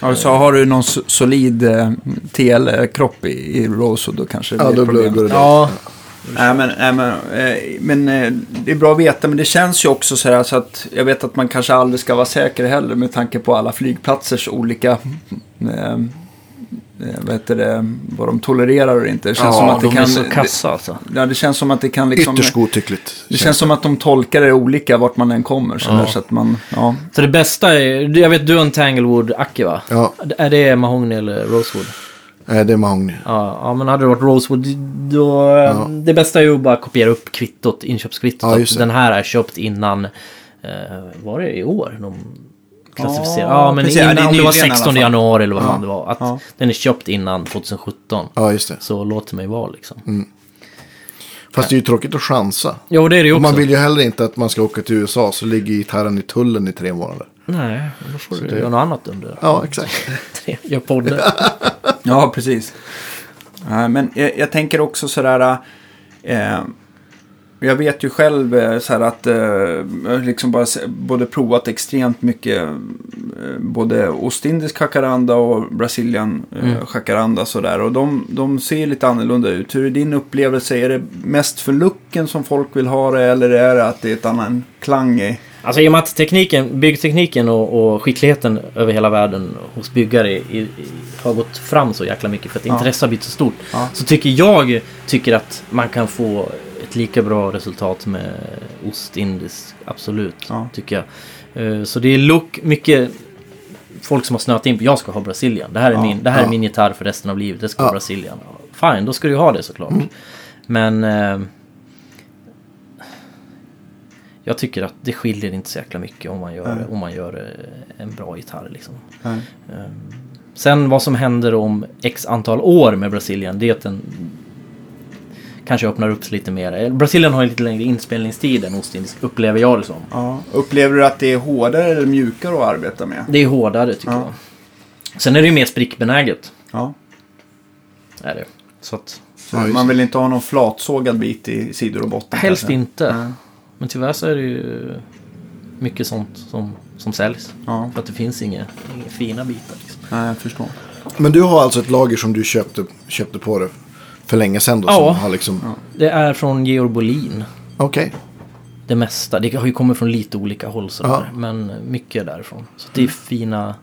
Ja, så har du någon so- solid eh, TL-kropp i, i Rosewood då kanske det ja blir då blir problem. går det Ja, Nej, men, nej, men, eh, men eh, det är bra att veta, men det känns ju också så här så att jag vet att man kanske aldrig ska vara säker heller med tanke på alla flygplatsers olika, eh, eh, vad heter det, vad de tolererar och inte. Det känns Ja, som att det de kan, är så kassa alltså. det, ja, det känns som att det kan liksom, Ytterst godtyckligt. det känns som att de tolkar det olika vart man än kommer. Så, Ja. där, så att man, ja. Så det bästa är, jag vet du har en Tanglewood Aki va? Ja, Är det mahogny eller rosewood? nej, det är mahogny. Ja, ja men hade det varit rosewood då... Ja. Det bästa är ju att bara kopiera upp kvittot, inköpskvittot. Ja, det. den här är köpt innan... Eh, var det i år? De klassificerade? Ja, Ja, men precis. Ja, innan, om det var nyligen i alla 16 fall. januari eller vad Ja. fan det var. Att Ja. den är köpt innan 2017. Ja, just det. Så låt mig vara liksom. Fast det är ju tråkigt att chansa. Jo, det är det ju Och också. man vill ju heller inte att man ska åka till USA så ligger gitarren i tullen i tre månader. Nej, då får du det- göra något annat under. Ja, exakt. (laughs) Gör podden. (laughs) Ja, precis. Men jag, jag tänker också sådär... Eh, jag vet ju själv eh, så här att eh, jag har liksom bara både provat extremt mycket eh, både ostindisk jacaranda och brasilian eh, Mm. jacaranda sådär. Och de, de ser lite annorlunda ut. Hur är din upplevelse? Är det mest för looken som folk vill ha det eller är det att det är ett annan klang i? Alltså i och med att tekniken, byggtekniken och, och skickligheten över hela världen hos byggare i, i, har gått fram så jäkla mycket för att Ja. intresset har blivit så stort. Ja. Så tycker jag tycker att man kan få ett lika bra resultat med ostindisk. Absolut, Ja. tycker jag. Eh, Så det är look, mycket folk som har snöat in på jag ska ha Brasilien. Det här är, Ja. min, det här är Ja. min gitarr för resten av livet. Det ska Ja. vara Brasilien. Fine, då ska du ha det såklart. Men eh, jag tycker att det skiljer inte så jäkla mycket om man gör, Nej. om man gör eh, en bra gitarr. Liksom. Nej. Sen vad som händer om x antal år med Brasilien, det är att den kanske öppnar upp sig lite mer. Eh, Brasilien har ju lite längre inspelningstid än Ostindisk, upplever jag det som. Ja. Upplever du att det är hårdare eller mjukare att arbeta med? Det är hårdare tycker Ja. jag. Sen är det ju mer sprickbenäget. Ja. Är det. Så att, Så Ja, man vill inte ha någon flatsågad bit i sidor och botten? helst kanske? inte. Nej. Men tyvärr så är det ju mycket sånt som, som säljs. Ja. För att det finns inga, inga fina bitar. Liksom. Nej, jag förstår. Men du har alltså ett lager som du köpte, köpte på det för länge sedan då? Ja. Som har liksom... Det är från Georg Bolin. Okej. Det mesta. Det har ju kommit från lite olika håll sådär. Ja. Men mycket är därifrån. Så det är fina,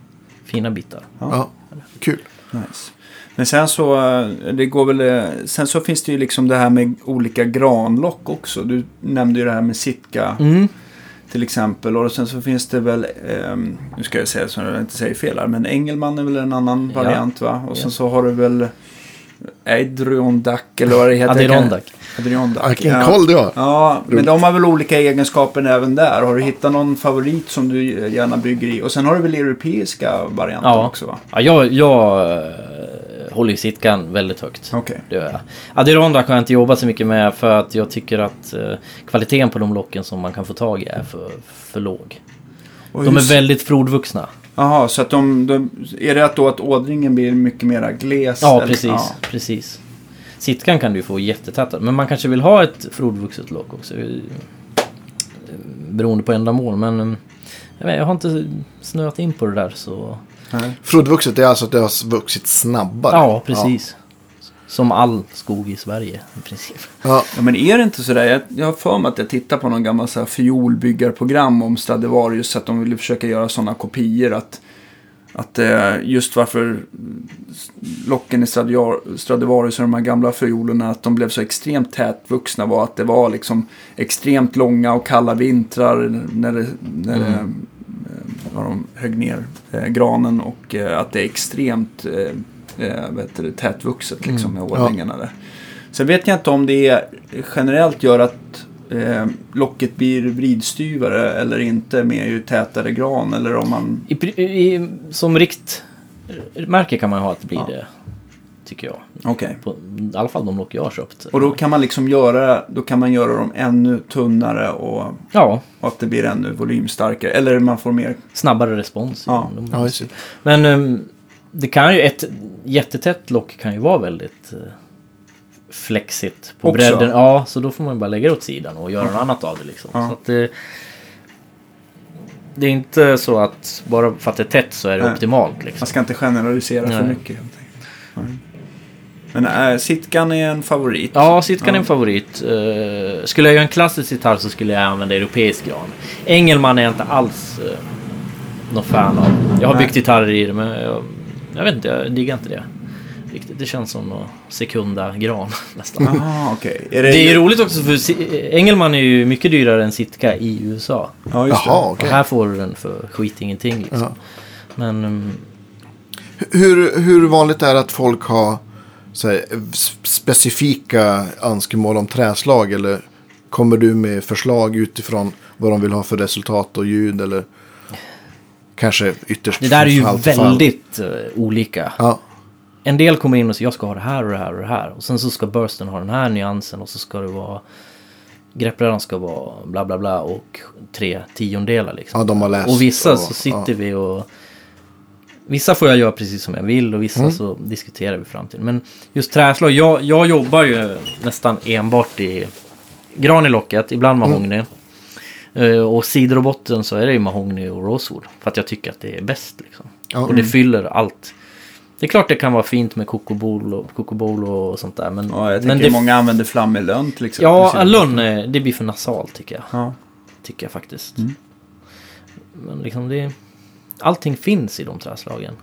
fina bitar. Ja, kul. Nice. Men sen så, eh, det går väl, eh, sen så finns det ju liksom det här med olika granlock också. Du nämnde ju det här med Sitka Mm. till exempel. Och sen så finns det väl, ehm, nu ska jag säga så jag inte säger fel här, men Engelman är väl en annan Ja. variant va? Och sen Ja. så har du väl Adirondack eller vad det heter. Adirondack. Adirondack. Vilken ja. koll du har. Ja, men de har väl olika egenskaper även där. Har du hittat någon favorit som du gärna bygger i? Och sen har du väl europeiska varianter Ja. också va? Ja, jag, jag eh, håller ju Sitkan väldigt högt. Okej. Det gör jag. Adirondack har jag inte jobbat så mycket med för att jag tycker att eh, kvaliteten på de locken som man kan få tag i är för, för låg. Och De hur- är väldigt flodvuxna. Jaha, så att de, de... Är det att då att ådringen blir mycket mera gles? Ja, eller? precis. Ja. precis. Sitkan kan du få jättetäta. Men man kanske vill ha ett flodvuxet lock också. eh, Beroende på ändamål. Men eh, jag, vet, jag har inte snöat in på det där så... Nej. Flodvuxet är alltså att det har vuxit snabbare. Ja, precis. Som all skog i Sverige i princip. Ja. Ja, men är det inte sådär? Jag, jag har för mig att jag tittar på någon gammal så här fiolbyggarprogram om Stradivarius. Att de ville försöka göra sådana kopior. Att, att eh, just varför locken i Stradivar- Stradivarius och de här gamla fiolerna. Att de blev så extremt tätvuxna var att det var liksom extremt långa och kalla vintrar. När det, när det, eh, när de högg ner eh, granen. Och eh, att det är extremt eh, tätvuxet liksom med ådringarna där. Sen vet jag inte om det generellt gör att eh, locket blir vridstyvare eller inte med ju tätare gran. Eller om man... I, i, som riktmärke kan man ju ha att det blir Ja. det. Tycker jag. Okej. På, I alla fall de lock jag har köpt. Och då kan man liksom göra, då kan man göra dem ännu tunnare och, Ja, och att det blir ännu volymstarkare. Eller man får mer... snabbare respons. Ja. De- Ja. Men um, det kan ju, ett jättetätt lock kan ju vara väldigt uh, flexigt på Också? bredden. Ja, så då får man bara lägga det åt sidan och göra något annat av det liksom. Ja. Så att det, det är inte så att bara för att det är tätt så är det Nej. optimalt liksom. Man ska inte generalisera för Nej. mycket. helt enkelt. Nej. Men äh, Sitkan är en favorit. Ja, Sitkan är Ja. en favorit. Uh, skulle jag göra en klassisk gitarr så skulle jag använda europeisk gran. Engelman är jag inte alls uh, någon fan av. Jag har Nej. byggt gitarrer i det men jag, jag vet inte, jag diggar inte det. Riktigt. Det känns som någon sekunda gran (laughs) nästan. Jaha, okej. Är det... Det är roligt också för Engelman är ju mycket dyrare än Sitka i USA. Ja, just Jaha, det. okej. Och här får du den för skit ingenting liksom. Ja. Men um, Hur, hur vanligt är det att folk har så här, specifika önskemål om träslag? Eller kommer du med förslag utifrån vad de vill ha för resultat och ljud? Eller kanske ytterst det där är ju från fall väldigt eh, olika. Ja, En del kommer in och säger jag ska ha det här och det här och det här. Och sen så ska bursten ha den här nyansen och så ska det vara Greppbrädan ska vara bla bla bla och tre tiondelar liksom. ja, de har läst. och vissa och- så sitter ja. vi och Vissa får jag göra precis som jag vill och vissa Mm. så diskuterar vi framtiden. Men just träslag, jag, jag jobbar ju nästan enbart i gran i locket, ibland Mm. mahogny. Eh, och sidor och botten så är det ju mahogny och rosewood. För att jag tycker att det är bäst liksom. Ja. Och det fyller allt. Det är klart det kan vara fint med kokobol och, kokobol och sånt där. Men, Ja, jag tänker men det, många använder flammig lönn till exempel. Ja, lönn, eh, det blir för nasalt tycker jag. Ja. Tycker jag faktiskt. Mm. Men liksom det... Allting finns i de träslagen.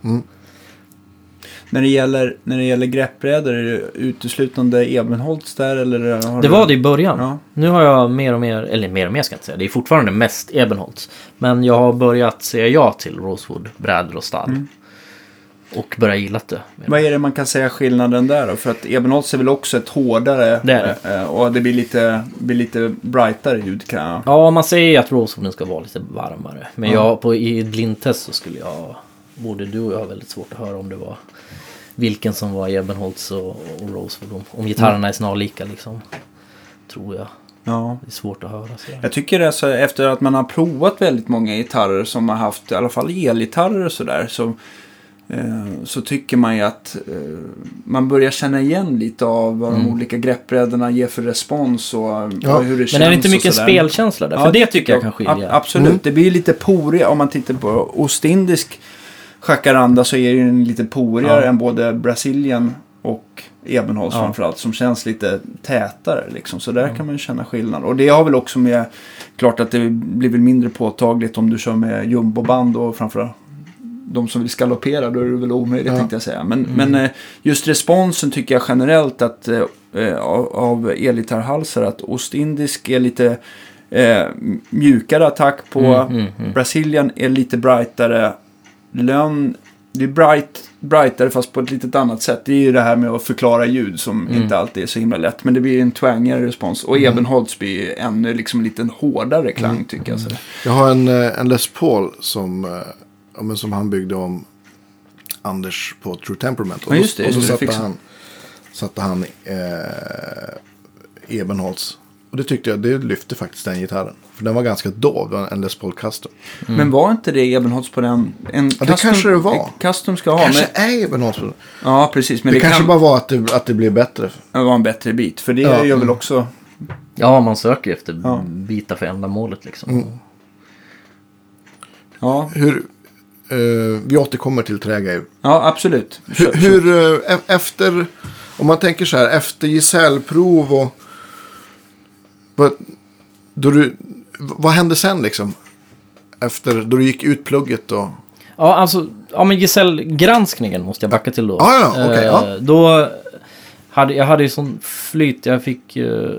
När det gäller, när det gäller greppbrädor, är det uteslutande Ebenholts där eller? Har Det du... var det i början. Ja. Nu har jag mer och mer, eller mer och mer ska jag inte säga, det är fortfarande mest Ebenholts. Men jag har börjat säga ja till Rosewood, brädor och stall. Mm. Och börjat gilla det. Vad är det man kan säga skillnaden där då? För att Ebenholts är väl också ett hårdare Det är eh, och det blir lite, blir lite brightare ljud kan jag... Ja, man säger att Rosewooden ska vara lite varmare. Men Ja. jag, på, i blindtest så skulle jag, både du och jag har väldigt svårt att höra om det var vilken som var Ebenholts och, och Rosewood. Om, om gitarrerna är snarlika liksom. Tror jag. Ja. Det är svårt att höra. Så. Jag tycker alltså efter att man har provat väldigt många gitarrer som har haft i alla fall elgitarrer och sådär så, eh, så tycker man ju att eh, man börjar känna igen lite av vad de Mm. olika greppbrädorna ger för respons och, Ja. och hur det känns. Men är det inte mycket spelkänsla där? För det tycker jag kan ab- skilja. absolut, Mm. det blir lite poriga. Om man tittar på ostindisk jacaranda så är det ju lite porigare Ja. än både Brasilien och Ebenholts Ja. framförallt. Som känns lite tätare liksom. Så där kan man känna skillnad. Och det har väl också med, klart att det blir väl mindre påtagligt om du kör med jumboband och framförallt de som vill skaloppera, då är det väl omöjligt Ja. tänkte jag säga. Men, men eh, just responsen tycker jag generellt att eh, eh, av, av elgitarrhalsar att Ostindisk är lite eh, mjukare attack på. Mm, mm, mm. Brazilian är lite brightare. Lön, det är bright, brightare fast på ett litet annat sätt. Det är ju det här med att förklara ljud som Mm. inte alltid är så himla lätt. Men det blir en twangigare respons. Och Ebenholts blir ännu liksom lite en hårdare klang Mm. tycker jag. Så. Jag har en, eh, en Les Paul som, eh, ja, men som han byggde om Anders på True Temperament. Och, Ja, just det, och så just det, satte han, satte han eh, Ebenholts. Och det tyckte jag, det lyfte faktiskt den gitarren. För den var ganska dov, det var en Les Paul Custom. Men var inte det Ebenholts på den? En det kanske det var. Custom ska ha. kanske Men, är Ebenholts. på den. ja, precis. Men Det, det, kanske kan bara var att det, att det blev bättre. vara en bättre bit. För det Ja. gör väl också... Ja, man söker efter Ja. bitar för ändamålet liksom. Mm. Ja, Hur, eh, vi återkommer till trägrejer. ja absolut. Hur, hur eh, e- efter, om man tänker så här, efter gesällprov och... Vad, då du, vad hände sen liksom? Efter, då du gick ut plugget och... Ja, alltså, ja men gesällgranskningen måste jag backa till då. Ja, ja, ja. Eh, Då hade jag hade ju sån flyt, jag fick eh,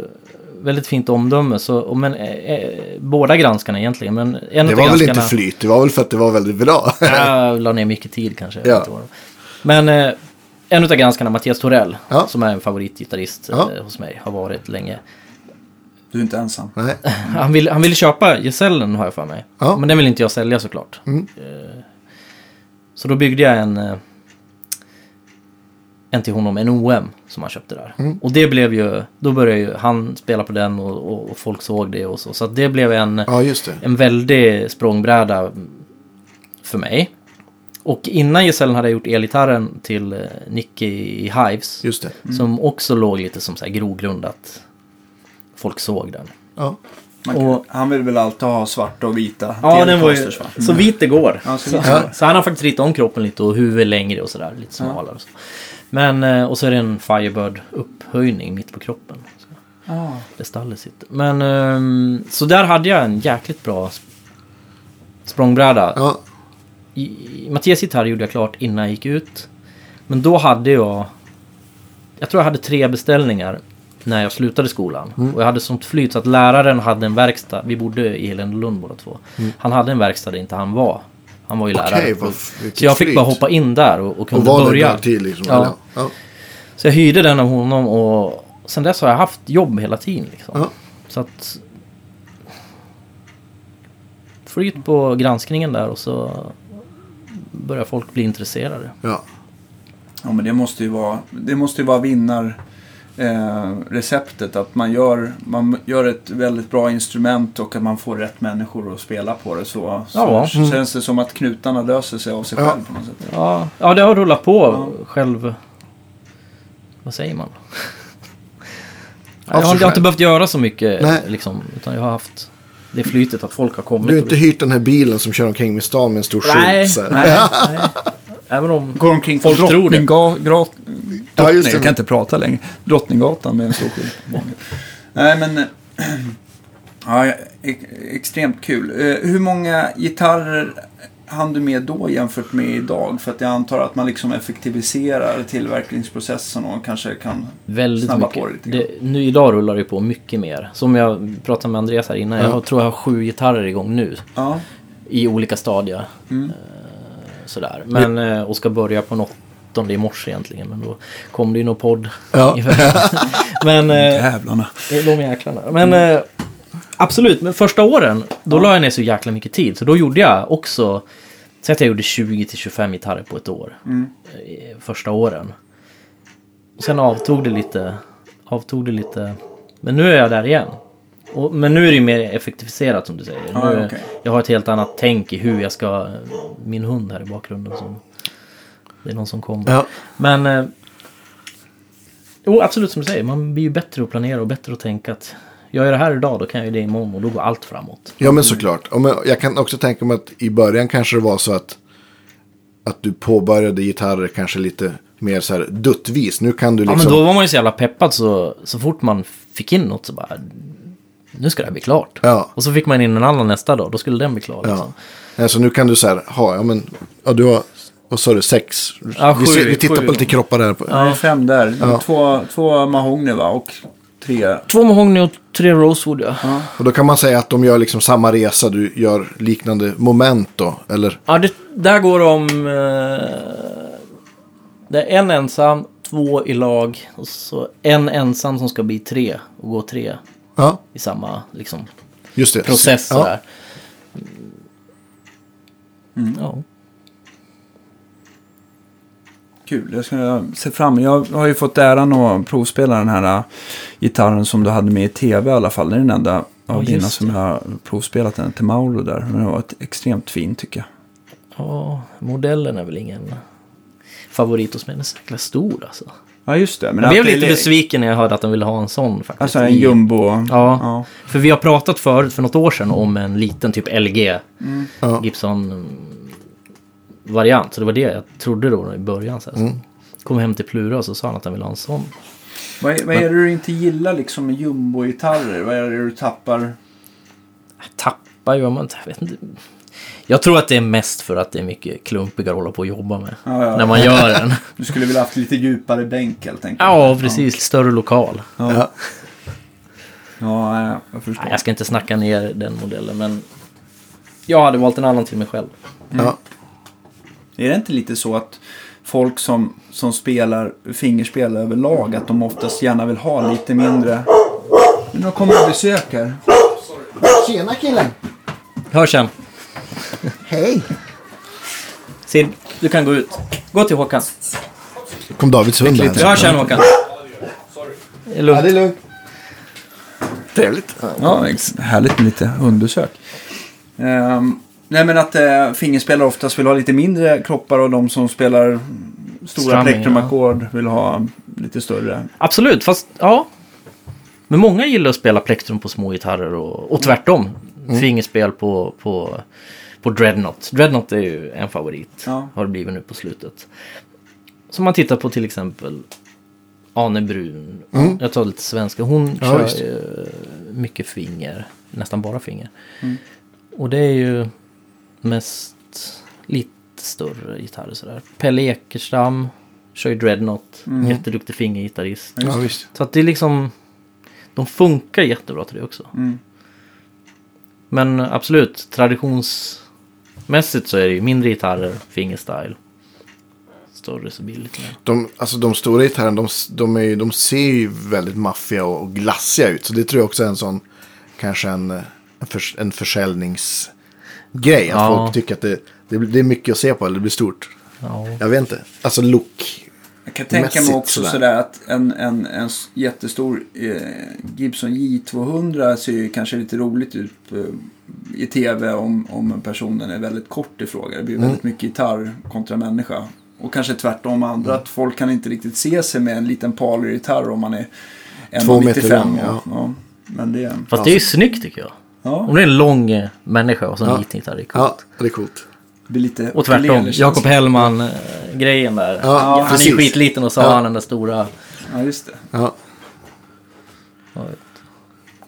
väldigt fint omdöme. Så, och men, eh, eh, båda granskarna egentligen, men en Det var väl inte flyt, det var väl för att det var väldigt bra. (laughs) Jag la ner mycket tid kanske. Ja. Men eh, en av granskarna, Mattias Torell, Ja. som är en favoritgitarrist Ja. hos mig, har varit länge. Du är inte ensam. Nej. (laughs) Han ville han ville köpa gesällen har jag för mig. Ja. Men den vill inte jag sälja såklart. Mm. Eh, Så då byggde jag en, eh, en till honom, en OM som han köpte där. Mm. Och det blev ju, då började ju han spela på den och, och, och folk såg det och så. Så att det blev en, Ja, just det. en väldig språngbräda för mig. Och innan gesällen hade jag gjort elgitarren till eh, Nicky i Hives. Just det. Som också låg lite som så här grogrund att folk såg den. Ja. Och- han vill väl alltid ha svarta och vita Ja, den var ju va? så vit det går. Ja, så så, så han har faktiskt ritat om kroppen lite och huvudet längre och sådär. Lite smalare. och Så. Men, eh, och så är det en Firebird upphöjning mitt på kroppen. Så Ja. det stallet sitter. Men, ehm, så där hade jag en jäkligt bra sp- språngbräda. Ja. I- Mattias gitarr gjorde jag klart innan jag gick ut. Men då hade jag... Jag tror jag hade tre beställningar när jag slutade skolan. Mm. Och jag hade sånt flyt så att läraren hade en verkstad. Vi bodde i Helenlund båda två. Han hade en verkstad där inte han var. Han var ju Mm. Lärare. vad- Och- så jag fick flyt. bara hoppa in där och, och Och kunde var det börja. dagtid liksom? Ja. eller? Ja. Så jag hyrde den av honom och sen dess har jag haft jobb hela tiden. Liksom. Ja. Så att... Flyt på granskningen där och så börjar folk bli intresserade. ja. ja, men det måste ju vara, det måste ju vara vinnar... Eh, receptet att man gör, man gör ett väldigt bra instrument och att man får rätt människor att spela på det så, så, Ja. så känns det som att knutarna löser sig av sig Ja. själv på något sätt. Ja, ja det har rullat på Ja. själv... Vad säger man? Jag, har, jag har inte behövt göra så mycket Nej. liksom, utan jag har haft det flytet att folk har kommit. Du har inte hyrt den här bilen som kör omkring med stan med en stor Nej, skylt? här. nej, (laughs) nej. Även om... Går omkring Folk tror det. Gra- Ja, just det. Jag kan inte prata längre. Drottninggatan med en stor skylt. Nej, men... eh, Ja, extremt kul. Eh, Hur många gitarrer hann du med då jämfört med idag? För att jag antar att man liksom effektiviserar tillverkningsprocessen och kanske kan... Väldigt Snabba mycket. på det lite grann. det, nu idag rullar det på mycket mer. Som jag pratade med Andreas här innan. Ja. Jag tror jag har sju gitarrer igång nu. Ja. I olika stadier. Mm. Eh, Sådär. Men, och ska börja på något åttonde i morse egentligen. Men då kom det ju någon podd. Ja. (laughs) men eh, Jävlarna. det de jäklarna. Men eh, absolut, men första åren då la jag ner så jäkla mycket tid. Så då gjorde jag också, säg att jag gjorde 20-25 gitarrer på ett år. Mm. eh, Första åren. Och sen avtog det lite. Avtog det lite. Men nu är jag där igen. Och, men nu är det ju mer effektiviserat som du säger. Ja, nu, okej. Jag har ett helt annat tänk i hur jag ska... Min hund här i bakgrunden som... Det är någon som kommer. Ja. Men... Eh, jo, absolut som du säger. Man blir ju bättre att planera och bättre att tänka att... Gör jag det här idag, då kan jag ju det imorgon och då går allt framåt. Ja, men såklart. Och men jag kan också tänka mig att i början kanske det var så att, att du påbörjade gitarrer kanske lite mer så här duttvis. Nu kan du Ja, liksom... men då var man ju så jävla peppad så, så fort man fick in något så bara... nu ska det här bli klart. Ja. Och så fick man in en annan nästa dag, då skulle den bli klar. Liksom. Ja. Alltså nu kan du så här, ha, ja men, ja du har, vad sa du, sex? Ja, vi, sju, ser, vi tittar sju. på lite kroppar där. Är fem där. Ja. Två, två mahogny va? Och tre... Två mahogny och tre rosewood ja. Och då kan man säga att de gör liksom samma resa, du gör liknande moment då, eller? Ja, det, där går de... Eh, det är en ensam, två i lag och så en ensam som ska bli tre och gå tre Ja, i samma liksom, just det. process. ja. Sådär. Ja. Kul, jag ska se fram Jag har ju fått äran att provspela den här äh, gitarren som du hade med i tv i alla fall. Det är den enda Ja, av dina som jag har provspelat den till Mauro där. Men det var ett extremt fin tycker jag. ja, modellen är väl ingen favorit hos mig. Den är så jäkla stor alltså. Ja, just det. Men Jag blev lite besviken när jag hörde att de ville ha en sån faktiskt. Alltså en jumbo. Ja, Ja. för vi har pratat förut för något år sedan om en liten typ LG Ja. Gibson mm, variant. Så det var det jag trodde då i början. Så här. Mm. Kom hem till Plura och så sa han att han ville ha en sån. Vad, är- vad är det du inte gillar liksom med jumbo-gitarrer? Vad är det du tappar? Jag tappar ju, man, jag vet inte. Jag tror att det är mest för att det är mycket klumpigare att hålla på och jobba med. Ja, ja. När man gör den. (laughs) Du skulle vilja haft lite djupare bänk helt enkelt. ja, precis. Större lokal. Ja, Ja. ja jag- förstår. Nej, jag ska inte snacka ner den modellen, men jag hade valt en annan till mig själv. Ja. Är det inte lite så att folk som, som spelar fingerspel överlag, att de oftast gärna vill ha lite mindre... Nu kommer det besök här. Tjena killen! Hör sen. Hej! Sid, du kan gå ut. Gå till Håkan. kom Davids hund Jag här. hörs sen Håkan. Det är Ja, lugnt. det är lugnt. Trevligt. Ja, ex- härligt med lite undersök. Ehm, nej men att uh, fingerspelare oftast vill ha lite mindre kroppar och de som spelar stora plektrumackord vill ha lite större. Absolut, fast ja. Men många gillar att spela plektrum på små gitarrer och, och tvärtom. Fingerspel på, på, på Dreadnought. Dreadnought är ju en favorit. Ja. Har det blivit nu på slutet. Som man tittar på till exempel Ane Brun. Jag tar lite svenska. Hon Ja, kör ju mycket finger. Nästan bara finger. Och det är ju mest lite större gitarrer sådär. Pelle Ekerstam kör ju Dreadnought. Jätteduktig fingergitarrist. Ja, visst. Så att det är liksom... De funkar jättebra till det också. Mm. Men absolut, traditionsmässigt så är det ju mindre gitarrer, fingerstyle. Större så billigt. De, alltså de stora gitarrerna, de, de, är, ju- de ser ju väldigt maffiga och, och glassiga ut. Så det tror jag också är en sån, kanske en, en, förs, en försäljningsgrej. Att Ja. folk tycker att det, det, det är mycket att se på eller det blir stort. Ja. Jag vet inte. Alltså look. Jag kan tänka mig också sådär, sådär. att en, en, en jättestor eh, Gibson J200 ser ju kanske lite roligt ut eh, i tv om, om personen är väldigt kort i fråga. Det blir Mm. väldigt mycket gitarr kontra människa. Och kanske tvärtom andra, Mm. att folk kan inte riktigt se sig med en liten Palio-gitarr om man är Två 1,95. meter lång, ja. ja. Ja. Men det, Fast det är ju snyggt tycker jag. Ja, Om det är en lång eh, människa och så en Ja. liten gitarr, det är coolt. Ja, det är coolt. det blir lite Och tvärtom. Jakob Hellman-grejen där. Ja, han är ju precis. skitliten och så har Ja. han den där stora... Ja, just det. Ja.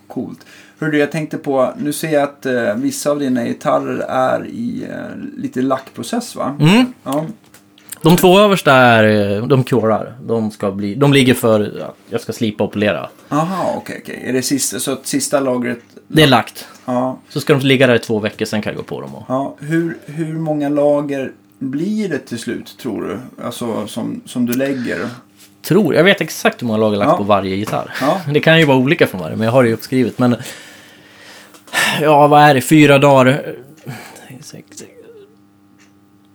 Coolt. Hörru, jag tänkte på, nu ser jag att eh, vissa av dina gitarrer är i eh, lite lackprocess va? Mm. Ja, De två översta är, eh, de curar. De, ska bli, de ligger för, ja, jag ska slipa och polera. Aha, okej, okej. Är det sista, så att sista lagret, Det är lagt. ja, Så ska de ligga där i två veckor, sen kan jag gå på dem. Och... ja. Hur, hur många lager blir det till slut tror du? Alltså som, som du lägger? Tror, jag vet exakt hur många lager lagt Ja. på varje gitarr. Ja. Det kan ju vara olika från varje, men jag har det ju uppskrivet. Men ja, vad är det? Fyra dagar? Sex, sex.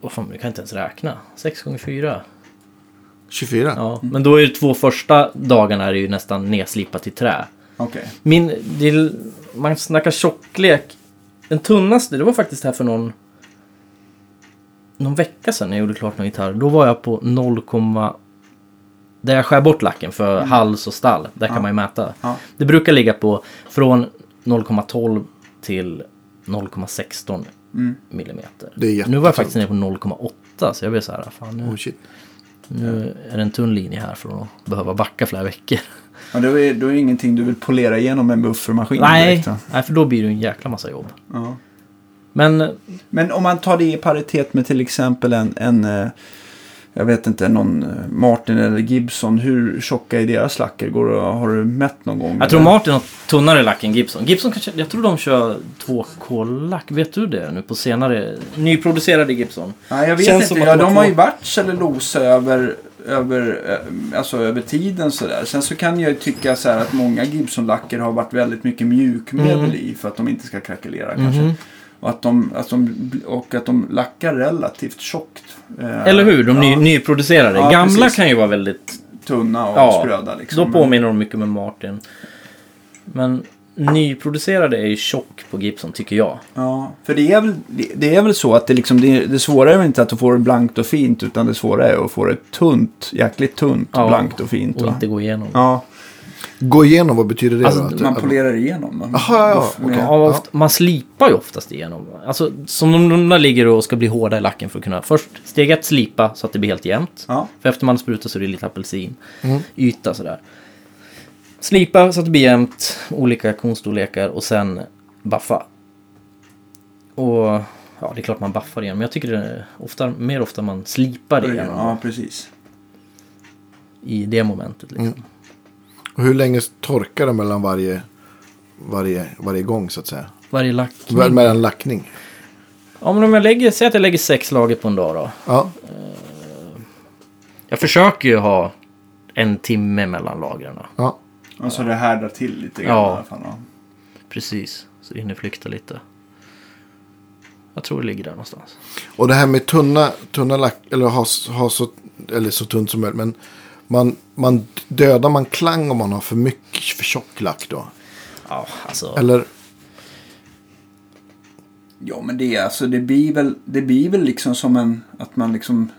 Vad fan, jag kan inte ens räkna. Sex gånger fyra. 24. Ja, men då är det två första dagarna är det ju nästan nedslipat i trä. Okej. Min, det, man snackar tjocklek. Den tunnaste, det var faktiskt här för någon, någon vecka sedan när jag gjorde klart någon gitarr. Då var jag på 0, där jag skär bort lacken för hals och stall. Där kan man ju mäta. Mm. Ja. Det brukar ligga på från 0,12 till 0,16 Mm. millimeter. Det är Nu var jag faktiskt nere på 0,8 så jag blev så här, fan nu. Oh, shit. Nu är det en tunn linje här från att behöva backa flera veckor. Ja, då, är, då är det ingenting du vill polera igenom med en buffermaskin Nej, direkt, nej, för då blir det en jäkla massa jobb. Ja. Men Men om man tar det i paritet med till exempel en, en eh, jag vet inte, någon eh, Martin eller Gibson. Hur tjocka är deras lacker? Går det, har du mätt någon gång? jag tror eller? Martin har tunnare lack än Gibson. Gibson kanske, jag tror de kör 2K-lack. Vet du det nu på senare nyproducerade Gibson? Nej, jag vet Känns inte. Ja, de har ju varit cellulosa över, över, eh, alltså över tiden sådär. Sen så kan jag ju tycka så att många Gibson-lacker har varit väldigt mycket mjukmedel Mm. i för att de inte ska krackelera kanske. Mhm. Och att de, att de, och att de lackar relativt tjockt. Eh, Eller hur? De ny, ja, nyproducerade. Ja, Gamla precis. kan ju vara väldigt... Tunna och Ja, spröda liksom. Då påminner de mycket med Martin. Men nyproducerade är ju tjock på Gibson tycker jag. Ja, för det är väl, det, är väl så att det, liksom, det, det svåra är väl inte att du får det blankt och fint utan det svåra är att få det tunt, jäkligt tunt, Ja, blankt och fint. Och Va? inte gå igenom. Ja, Gå igenom, vad betyder det Alltså, då? Att- man polerar igenom. va? Jaha, ja, okej. Ja, ofta, Man slipar ju oftast igenom. Alltså, som de där ligger och ska bli hårda i lacken för att kunna... Först steg ett slipa så att det blir helt jämnt. Ja, För efter man sprutar så är det lite apelsin. Mm. Yta sådär. Slipa så att det blir jämnt. Olika konstorlekar och sen buffa. Och ja, det är klart man buffar igen. Men jag tycker det är ofta, mer ofta man slipar det igen. ja, precis. I det momentet liksom. Mm. Och hur länge torkar det mellan varje, varje, varje gång så att säga? Varje lack. Väl- Mellan lackning? Ja men om jag lägger, säg att jag lägger sex lager på en dag då. Ja, Jag försöker ju ha en timme mellan lagren. då. ja. Och så det härdar till lite grann Ja. i alla fall. Ja. Precis, så det hinner flykta lite. Jag tror det ligger där någonstans. Och det här med tunna, tunna lack, eller ha, ha så, eller så tunt som möjligt. Men man, man dödar man klang om man har för mycket, för tjock lack då? Ja, alltså. Eller, ja, men det, är alltså, det, blir väl, det blir väl liksom som en, att man liksom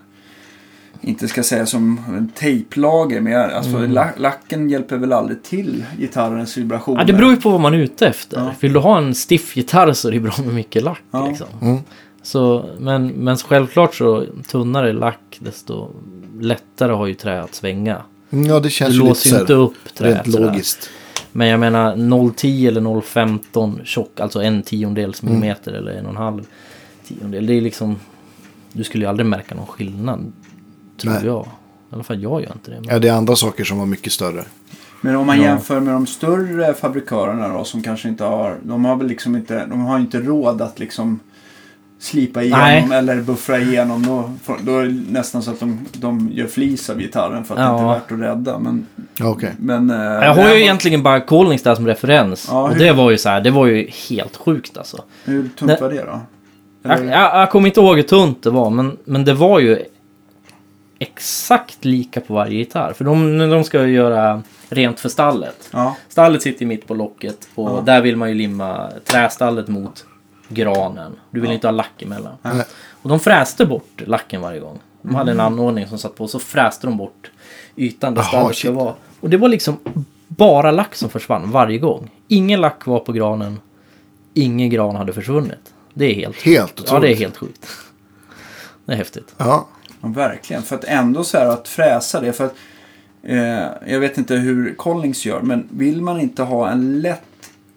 inte ska säga som en tejplager. Men jag- alltså, Mm. la, lacken hjälper väl aldrig till gitarrens vibrationer. Ja, det beror ju på vad man är ute efter. Ja. Vill du ha en stiff gitarr så är det bra med mycket lack. Ja. Liksom. mm, Så, men, men självklart så tunnare lack desto lättare har ju trä att svänga. ja det känns ju lite låser så ju inte upp träet rent sådär. logiskt. Men jag menar 0,10 eller 0,15 tjock, alltså en tiondels Mm. millimeter eller en och en halv tiondel. Det är liksom... Du skulle ju aldrig märka någon skillnad. Tror Nej. jag. I alla fall jag gör inte det. Men... Ja, det är andra saker som var mycket större. Men om man Ja. jämför med de större fabrikörerna då som kanske inte har, de har väl liksom inte, de har inte råd att liksom slipa igenom Nej. eller buffra igenom. Då, då är det nästan så att de, de gör flis av gitarren för att det Ja. inte är värt att rädda. Men, okej. men, eh, Jag har ju nej, egentligen bara Collings där som referens. Ja, och hur- det var ju så här, det var ju helt sjukt alltså. Hur tunt Nej. var det då? Jag, Eller- jag, jag kommer inte ihåg hur tunt det var, men, men det var ju exakt lika på varje gitarr. För de, de ska göra rent för stallet. Ja, Stallet sitter ju mitt på locket och Ja. där vill man ju limma trästallet mot granen. Du vill Ja. inte ha lack emellan. Nej. Och de fräste bort lacken varje gång. De hade en anordning som satt på och så fräste de bort ytan där stallet ska vara. Och det var liksom bara lack som försvann varje gång. Ingen lack var på granen. Ingen gran hade försvunnit. Det är helt, Helt otroligt. ja, det är helt sjukt. Det är häftigt. Ja, ja, verkligen. För att ändå så här att fräsa det. För att, eh, jag vet inte hur Collings gör, men vill man inte ha en lätt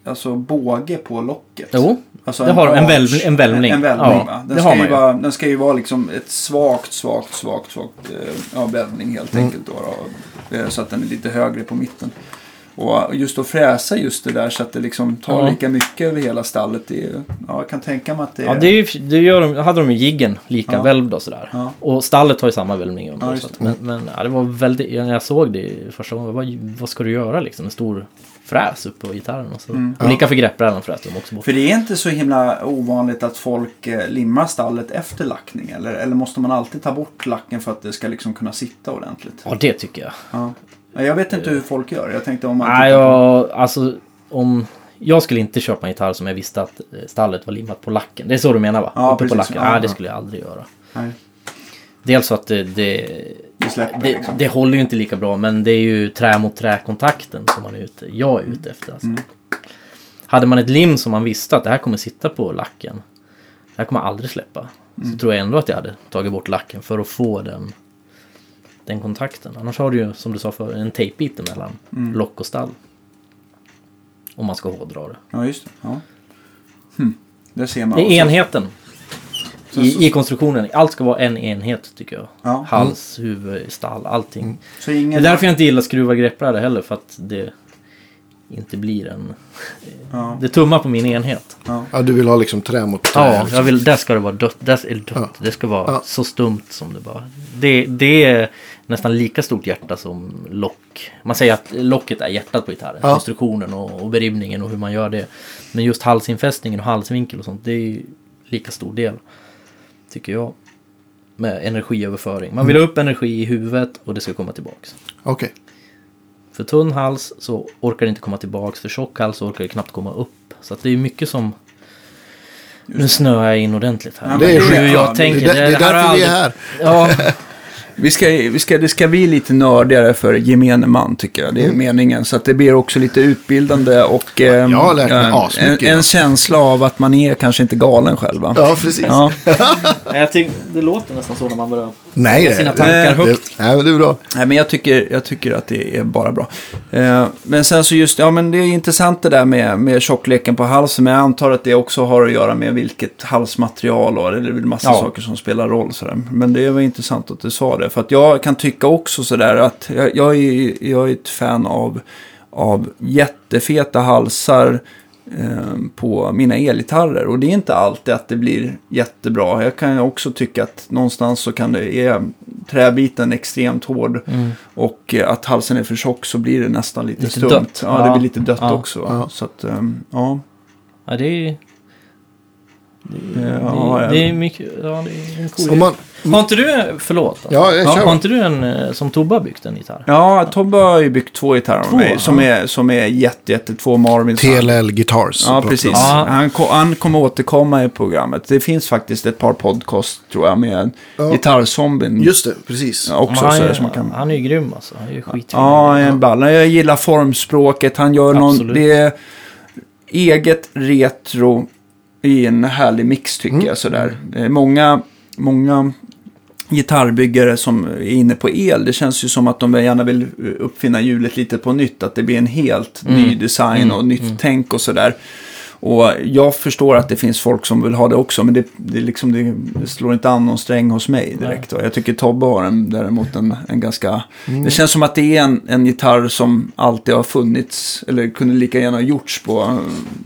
alltså, båge på locket? Jo, Alltså Det har de, en välv- en välvning. En, en välvning Ja, Den, har ska ju. vara, den ska ju vara liksom ett svagt, svagt, svagt, svagt eh, ja, välvning helt Mm. enkelt. Då, då, eh, så att den är lite högre på mitten. Och just att fräsa just det där så att det liksom tar Ja. lika mycket över hela stallet. Det är, ja, jag kan tänka mig att det är... Ja, det, är det gör de, hade de ju jiggen lika Ja. välvd och sådär. Ja. Och stallet har ju samma välvning. Ja, att, men men ja, det var väldigt, när jag såg det första gången, vad, vad ska du göra liksom? En stor fräs upp på gitarren och så. Mm. Och för greppbrädan fräste de också bort. För det är inte så himla ovanligt att folk eh, limmar stallet efter lackning. Eller, eller måste man alltid ta bort lacken för att det ska liksom kunna sitta ordentligt? Ja, det tycker jag. Ja. Ja, Jag vet inte hur folk gör. Jag tänkte om man Nej, jag, alltså om... Jag skulle inte köpa en gitarr som jag visste att eh, stallet var limmat på lacken. Det är så du menar va? Ja, Uppe på lacken. Ja, Nej, det skulle jag aldrig göra. Nej, Dels så att det, det, det släpper det, liksom. det håller ju inte lika bra. Men det är ju trä mot trä-kontakten som man är ute, jag är ute efter. Alltså. Mm. Hade man ett lim som man visste att det här kommer sitta på lacken. Det här kommer aldrig släppa. Mm. Så tror jag ändå att jag hade tagit bort lacken för att få den den kontakten. Annars har du ju, som du sa för en tejpbit emellan Mm. lock och stall. Om man ska hårdra det. Ja, just det. Ja. Hm. Där ser man. Det är också. enheten. I, I konstruktionen. Allt ska vara en enhet tycker jag. Ja. Hals, huvud, stall, allting. Så Det är ingen... därför jag inte gillar skruva greppbräda heller. För att det inte blir en... Ja. Det tummar på min enhet. Ja, du vill ha liksom trä mot trä. Ja, liksom. jag vill, där ska det vara dött. Där är det, dött. Ja. det ska vara Ja. så stumt som det bara. Det, det är nästan lika stort hjärta som lock. Man säger att locket är hjärtat på gitarren. Ja. Konstruktionen och, och beribbningen och hur man gör det. Men just halsinfästningen och halsvinkel och sånt. Det är ju lika stor del. Tycker jag. Med energiöverföring. Man vill ha upp energi i huvudet och det ska komma tillbaks. Okej. För tunn hals så orkar det inte komma tillbaks. För tjock hals så orkar det knappt komma upp. Så att det är mycket som... Nu snöar jag in ordentligt här. Ja, Det är ja, jag det- tänker. Det, är där- det är därför vi är här. Ja, (laughs) Vi ska, vi ska, det ska bli lite nördigare för gemene man tycker jag. Det är Mm. meningen. Så att det blir också lite utbildande och eh, jag har lärt mig en, asmycket en idag. känsla av att man är kanske inte galen själv. va? Ja, precis. Ja. Jag tycker, det låter nästan så när man börjar... Nej, det, Sina det, tankar det, högt. nej, men det är bra. Nej, men jag tycker, jag tycker att det är bara bra. Eh, men sen så just, ja men det är intressant det där med, med tjockleken på halsen. Men jag antar att det också har att göra med vilket halsmaterial och det är väl massa Ja. saker som spelar roll. Sådär. Men det var intressant att du sa det. För att jag kan tycka också sådär att jag, jag, är, jag är ett fan av, av jättefeta halsar eh, på mina elgitarrer. Och det är inte alltid att det blir jättebra. Jag kan också tycka att någonstans så kan det, är träbiten extremt hård och eh, att halsen är för tjock så blir det nästan lite, Lite stumt. dött. Ja, det Ja. blir lite dött Ja. också. Ja. Så att, ehm, ja. Ja, det är... Det, Ja, det, det är mycket... Ja, det är en cool man, Har inte du... Förlåt. ja, jag har, kör. har inte du en eh, som Tobbe har byggt en gitarr? Ja, Tobbe har ju byggt två gitarrer Två, mig som är, som är jätte, jätte, två Marvin. TLL Guitars. Ja, precis. Ja. Han, han kommer återkomma i programmet. Det finns faktiskt ett par podcast, tror jag, med Ja. gitarrzombien. Just det, precis. Ja, också, han, så är, man kan... han är ju grym alltså. Han är ju skitfin. Ja, en balla. Jag gillar formspråket. Han gör någon... Absolut. Det är eget retro i en härlig mix tycker Mm. jag. Sådär. Är många, många gitarrbyggare som är inne på el. Det känns ju som att de gärna vill uppfinna hjulet lite på nytt. Att det blir en helt Mm. ny design och nytt tänk och sådär. Och jag förstår att det finns folk som vill ha det också, men det, det, liksom, det, slår inte an någon sträng hos mig direkt. Och jag tycker Tobbe har en, däremot en, en ganska... Mm. Det känns som att det är en, en gitarr som alltid har funnits, eller kunde lika gärna ha gjorts på...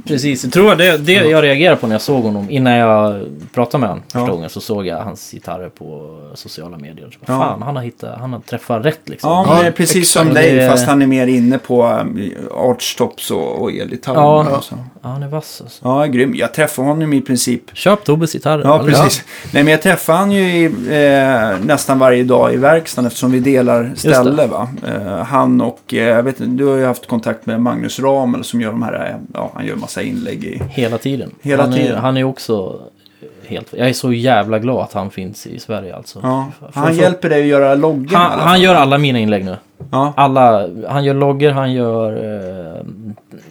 Precis, jag tror det, det jag reagerade på när jag såg honom. Innan jag pratade med honom första Ja. gången så såg jag hans gitarrer på sociala medier. Så, Ja. Fan, han har, hittat, han har träffat rätt liksom. Ja, men precis exakt. som dig, Det- fast han är mer inne på um, archtops och, och elgitarrer. Ja. Ja. Så. Ja, han är vass alltså. ja, grym. Jag träffade honom i princip Köp Tobbes gitarrer. Ja, Eller- precis. Nej, men jag träffar han ju i, eh, nästan varje dag i verkstaden eftersom vi delar ställe. Va? Eh, han och, eh, jag vet inte, du har ju haft kontakt med Magnus Ramel som gör de här, eh, ja, han gör massa inlägg i... Hela tiden. Hela han, tiden. Är, han är också helt... Jag är så jävla glad att han finns i Sverige alltså. Ja, För- han för- hjälper dig att göra loggen Han, han gör alla mina inlägg nu. Ja, Alla, han gör logger, han gör... Eh,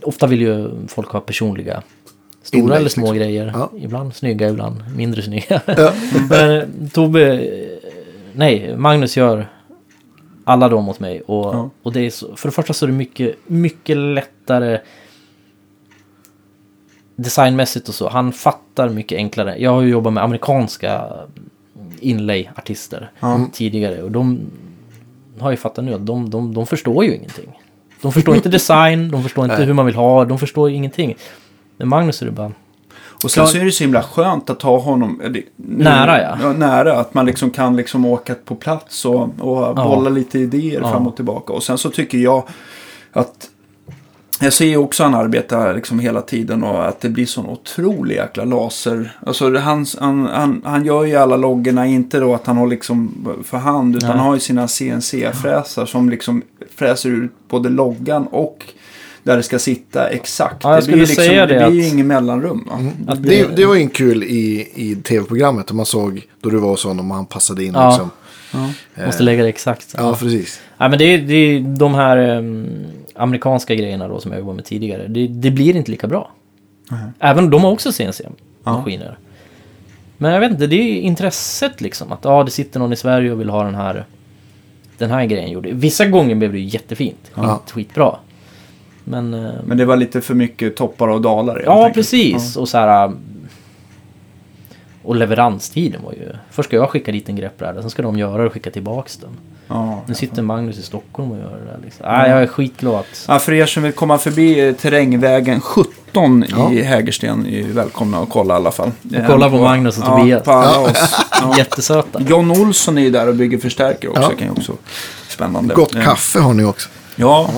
ofta vill ju folk ha personliga stora Inlägg, eller små liksom. grejer. Ja. Ibland snygga, ibland mindre snygga. Ja. (laughs) Men eh, Tobbe, eh, nej, Magnus gör alla dem åt mig. Och, Ja. och det är så, för det första så är det mycket, mycket lättare designmässigt och så. Han fattar mycket enklare. Jag har ju jobbat med amerikanska inlay-artister Ja. tidigare. Och de har ju fattat nu att de, de, de förstår ju ingenting. De förstår inte design, de förstår inte hur man vill ha, de förstår ingenting. Men Magnus är det bara... och sen Ja. så är det så himla skönt att ha honom det- nu- Nära, ja. Nära, att man liksom kan liksom åka på plats och, och bolla lite idéer Ja. fram och tillbaka. Och sen så tycker jag att Jag ser ju också han arbetar liksom hela tiden och att det blir sån otrolig jäkla laser. Alltså han, han, han, han gör ju alla loggorna, inte då att han har liksom för hand, utan Nej. han har ju sina CNC-fräsar som liksom fräser ut både loggan och där det ska sitta exakt. Ja, det blir, liksom, säga det det blir ju att- inget mellanrum. Va? Att Det, det var ju en kul i, i tv-programmet. Om man såg då du var hos honom och han passade in. Ja. Liksom. Måste lägga det exakt. Ja, precis. Ja, men det är, det är de här em, amerikanska grejerna då som jag jobbade med tidigare. Det, det blir inte lika bra. Även de har också CNC-maskiner. Men jag vet inte, det är intresset liksom. Att ja, det sitter någon i Sverige och vill ha den här den här grejen gjorde. Vissa gånger blev det ju jättefint. Ja. Skit, skitbra. Men... eh, Men det var lite för mycket toppar och dalar ja, enkelt. precis. Och så här... um, Och leveranstiden var ju... Först ska jag skicka dit en greppbräda, sen ska de göra det och skicka tillbaks den. Ja. Nu sitter Magnus i Stockholm och gör det där liksom. Nej, jag är skitglad att... Ja, för er som vill komma förbi eh, Terrängvägen 17 Ja. i Hägersten är välkomna att kolla i alla fall. Och kolla på Magnus och ja, Tobias. (laughs) Oss. Ja. Jättesöta. John Olsson är ju där och bygger förstärkare också. Ja. kan ju också spännande. Gott Eh, kaffe har ni också. Ja.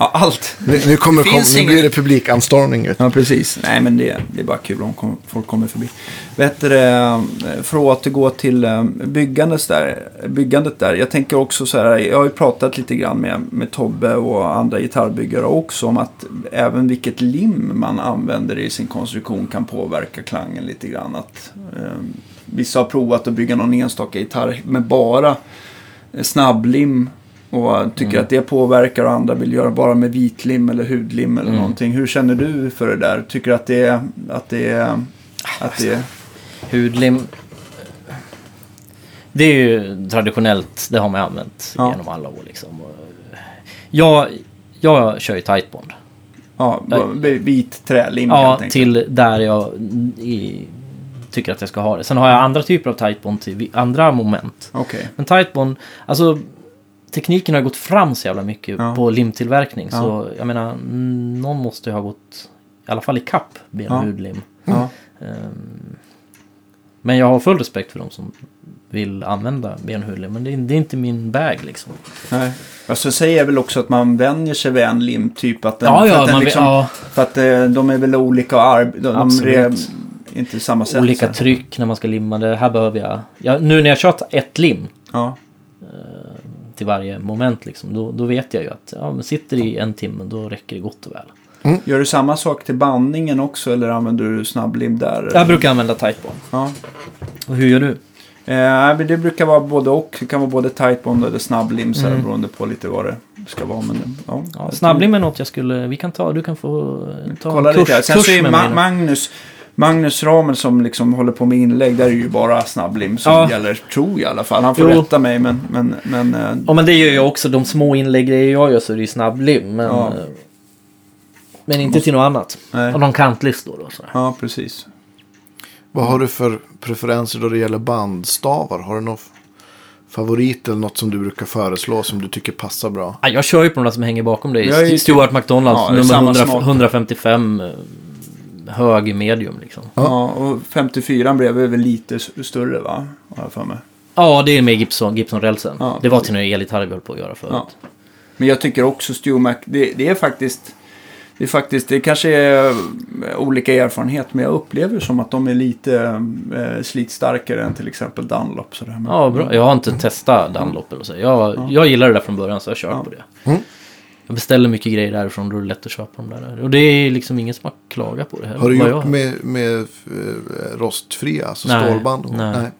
Ja, allt. Nu, nu, kommer, kom, nu blir det publikanstormning. Ja, precis. Nej, men det, det är bara kul om kom, folk kommer förbi. Vet du, det, för att återgå till eh, byggandet där, byggandet där. Jag tänker också så här, jag har ju pratat lite grann med, med Tobbe och andra gitarrbyggare också om att även vilket lim man använder i sin konstruktion kan påverka klangen lite grann. Att, eh, vissa har provat att bygga någon enstaka gitarr med bara eh, snabblim och tycker att det påverkar och andra vill göra bara med vitlim eller hudlim eller någonting. Hur känner du för det där? Tycker du att det är... Att det är att det är Hudlim. Det är ju traditionellt, det har man använt Ja. genom alla år liksom. Jag, jag kör ju tightbond. ja, vit trälim Ja, till där jag i, tycker att jag ska ha det. Sen har jag andra typer av tightbond till andra moment. Okej. Men tightbond, alltså tekniken har gått fram så jävla mycket Ja. på limtillverkning. Ja. Så jag menar, någon måste ju ha gått i alla fall i kapp Ja. och hudlim. Ja. Ehm, Men jag har full respekt för de som vill använda ben och. Men det är, det är inte min bag liksom. Nej. Alltså säger jag väl också att man vänjer sig vid en limtyp. Att den, Ja, för ja, att den man liksom, ja. För att eh, de är väl olika och arb- de, de re- inte samma sätt. Olika så. tryck när man ska limma det. Här behöver jag... jag nu när jag kört ett lim Ja. Till varje moment liksom. Då, då vet jag ju att ja, men sitter i en timme då räcker det gott och väl. Gör du samma sak till bandningen också eller använder du snabblim där? Jag brukar använda tightbond. Ja. Och hur gör du? Eh, det brukar vara både och. Det kan vara både tightbond eller snabblim så här, Mm. beroende på lite vad det ska vara. Men, ja, Ja, snabblim är något jag skulle... Vi kan ta... Du kan få ta Kolla en kurs, lite här. Sen kurs så är. Magnus, Magnus Ramel som liksom håller på med inlägg. Där är ju bara snabblim som Ja. gäller. Tror jag i alla fall. Han får Jo. rätta mig men... men, men eh, Ja men det gör jag också. De små inlägg jag gör så är det ju snabblim. Men, Ja. eh, men inte till något annat. nej. Och någon kantlistor då. Så. Ja, precis. Vad har du för preferenser då det gäller bandstavar? Har du någon favorit eller något som du brukar föreslå som du tycker passar bra? Ja, jag kör ju på de där som hänger bakom dig. Ju- Stuart McDonalds, Ja, det nummer 100, smak. 155 hög medium liksom. Ja. och 54 blev väl lite större va? Har jag för mig. Ja, det är med Gibson, Gibson-rälsen. Ja, det var till några elgitarrer vi höll på att göra förut. Ja. Men jag tycker också Stu Mac, det, det är faktiskt... Det är faktiskt, det kanske är eh, olika erfarenhet, men jag upplever som att de är lite eh, slitstarkare än till exempel Dunlop. Sådär. Men, Ja, bra. Jag har inte testat Dunlop eller så. Jag, jag gillar det där från början så jag kör Ja. på det. Mm. Jag beställer mycket grejer därifrån, då är det lätt att köpa dem där. Och det är liksom ingen som har klagat på det heller. Har du gjort jag, med, med eh, rostfria, alltså Nej, stålband? nej. jag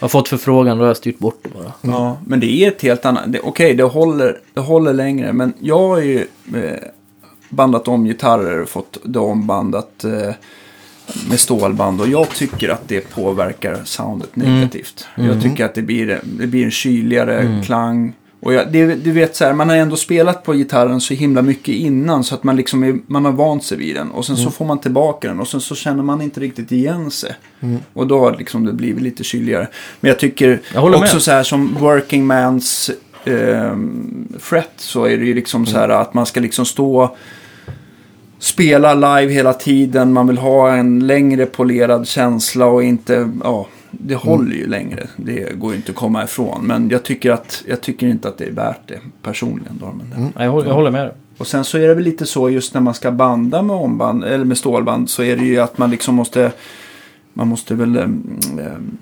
har fått förfrågan, då har jag styrt bort det bara. Ja, men det är ett helt annat... det- Okej, det, håller, det håller längre, men jag har ju eh, bandat om gitarrer och fått det ombandat eh, med stålband och jag tycker att det påverkar soundet negativt. Jag tycker att det blir, det blir en kyligare klang. Och jag, det, du vet så här, man har ändå spelat på gitarren så himla mycket innan så att man liksom är, man har vant sig vid den. Och sen så får man tillbaka den och sen så känner man inte riktigt igen sig. Och då har liksom det blivit lite kyligare. Men jag tycker Jag också med. så här som working mans eh, fret så är det ju liksom så här att man ska liksom stå spela live hela tiden. Man vill ha en längre polerad känsla och inte, ja, det håller ju längre. Det går ju inte att komma ifrån. Men jag tycker, att, jag tycker inte att det är värt det personligen. Då, men Ja, jag, håller, jag håller med dig. Och sen så är det väl lite så just när man ska banda med omband, eller med stålband så är det ju att man liksom måste, man måste väl ehm,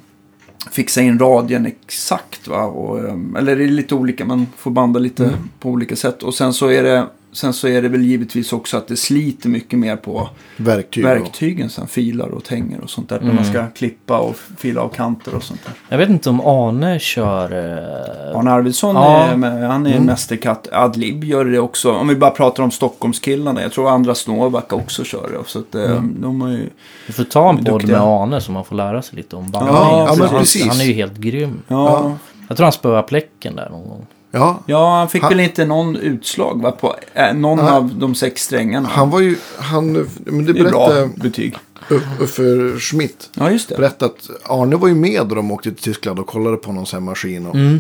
fixa in radien exakt va. Och, ehm, eller det är lite olika, man får banda lite på olika sätt. Och sen så är det Sen så är det väl givetvis också att det sliter mycket mer på Verktyg. verktygen. Sen filar och tänger och sånt där. När man ska klippa och fila av kanter och sånt där. Jag vet inte om Arne kör... eh, Arne Arvidsson Ja. är, med, han är en mästerkatt. Adlib gör det också. Om vi bara pratar om Stockholmskillarna. Jag tror andra Snåbacka också kör det. Så att, eh, de har ju... Vi får ta en podd med Arne så man får lära sig lite om bandning. Ja, ja, han, han är ju helt grym. Ja, Jag tror han spöade pläcken där någon gång. Ja, Ja, han fick Han- väl inte någon utslag va, på äh, någon Nej. av de sex strängarna. han var ju, han, men det det är bra betyg. Uff- Uffe Schmidt. Ja, just det. Berättade att Arne var ju med när de åkte till Tyskland och kollade på någon sån här maskin. Och... Mm.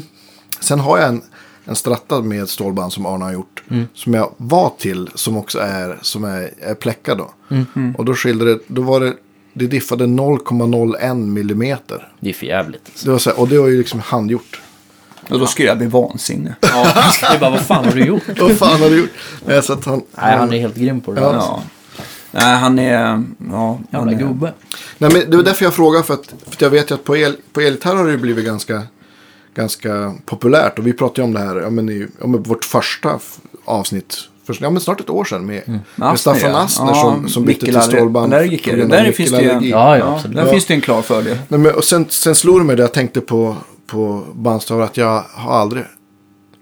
Sen har jag en, en stratta med stålband som Arne har gjort. Som jag var till, som också är, som är, är pläckad då. Och då skilde det, då var det, det diffade 0,01 millimeter. Det är för jävligt. Alltså. Det var så här, och det var ju liksom handgjort. Och då skulle jag bli vansinnig. Ja, är bara, vad fan har du gjort? (laughs) Vad fan har du gjort? Nej, så att han, Nej, han är helt grym på det där. Ja. alltså. Ja. Nej, han är... Ja, han Jävla är, gubbe. Nej, men det var därför jag frågade. För att, för att jag vet ju att på, el, på elgitarr har det blivit ganska, ganska populärt. Och vi pratade ju om det här ja, men i ja, men vårt första avsnitt. För, ja, men snart ett år sedan med, med Astner, Staffan ja. Asner Ja, som, som bytte till på grund av Där finns det ju-. Ja, ja, där Ja. finns det en klar fördel. Nej, men, och sen, sen slog det mig det jag tänkte på, på bandstavar att jag har aldrig,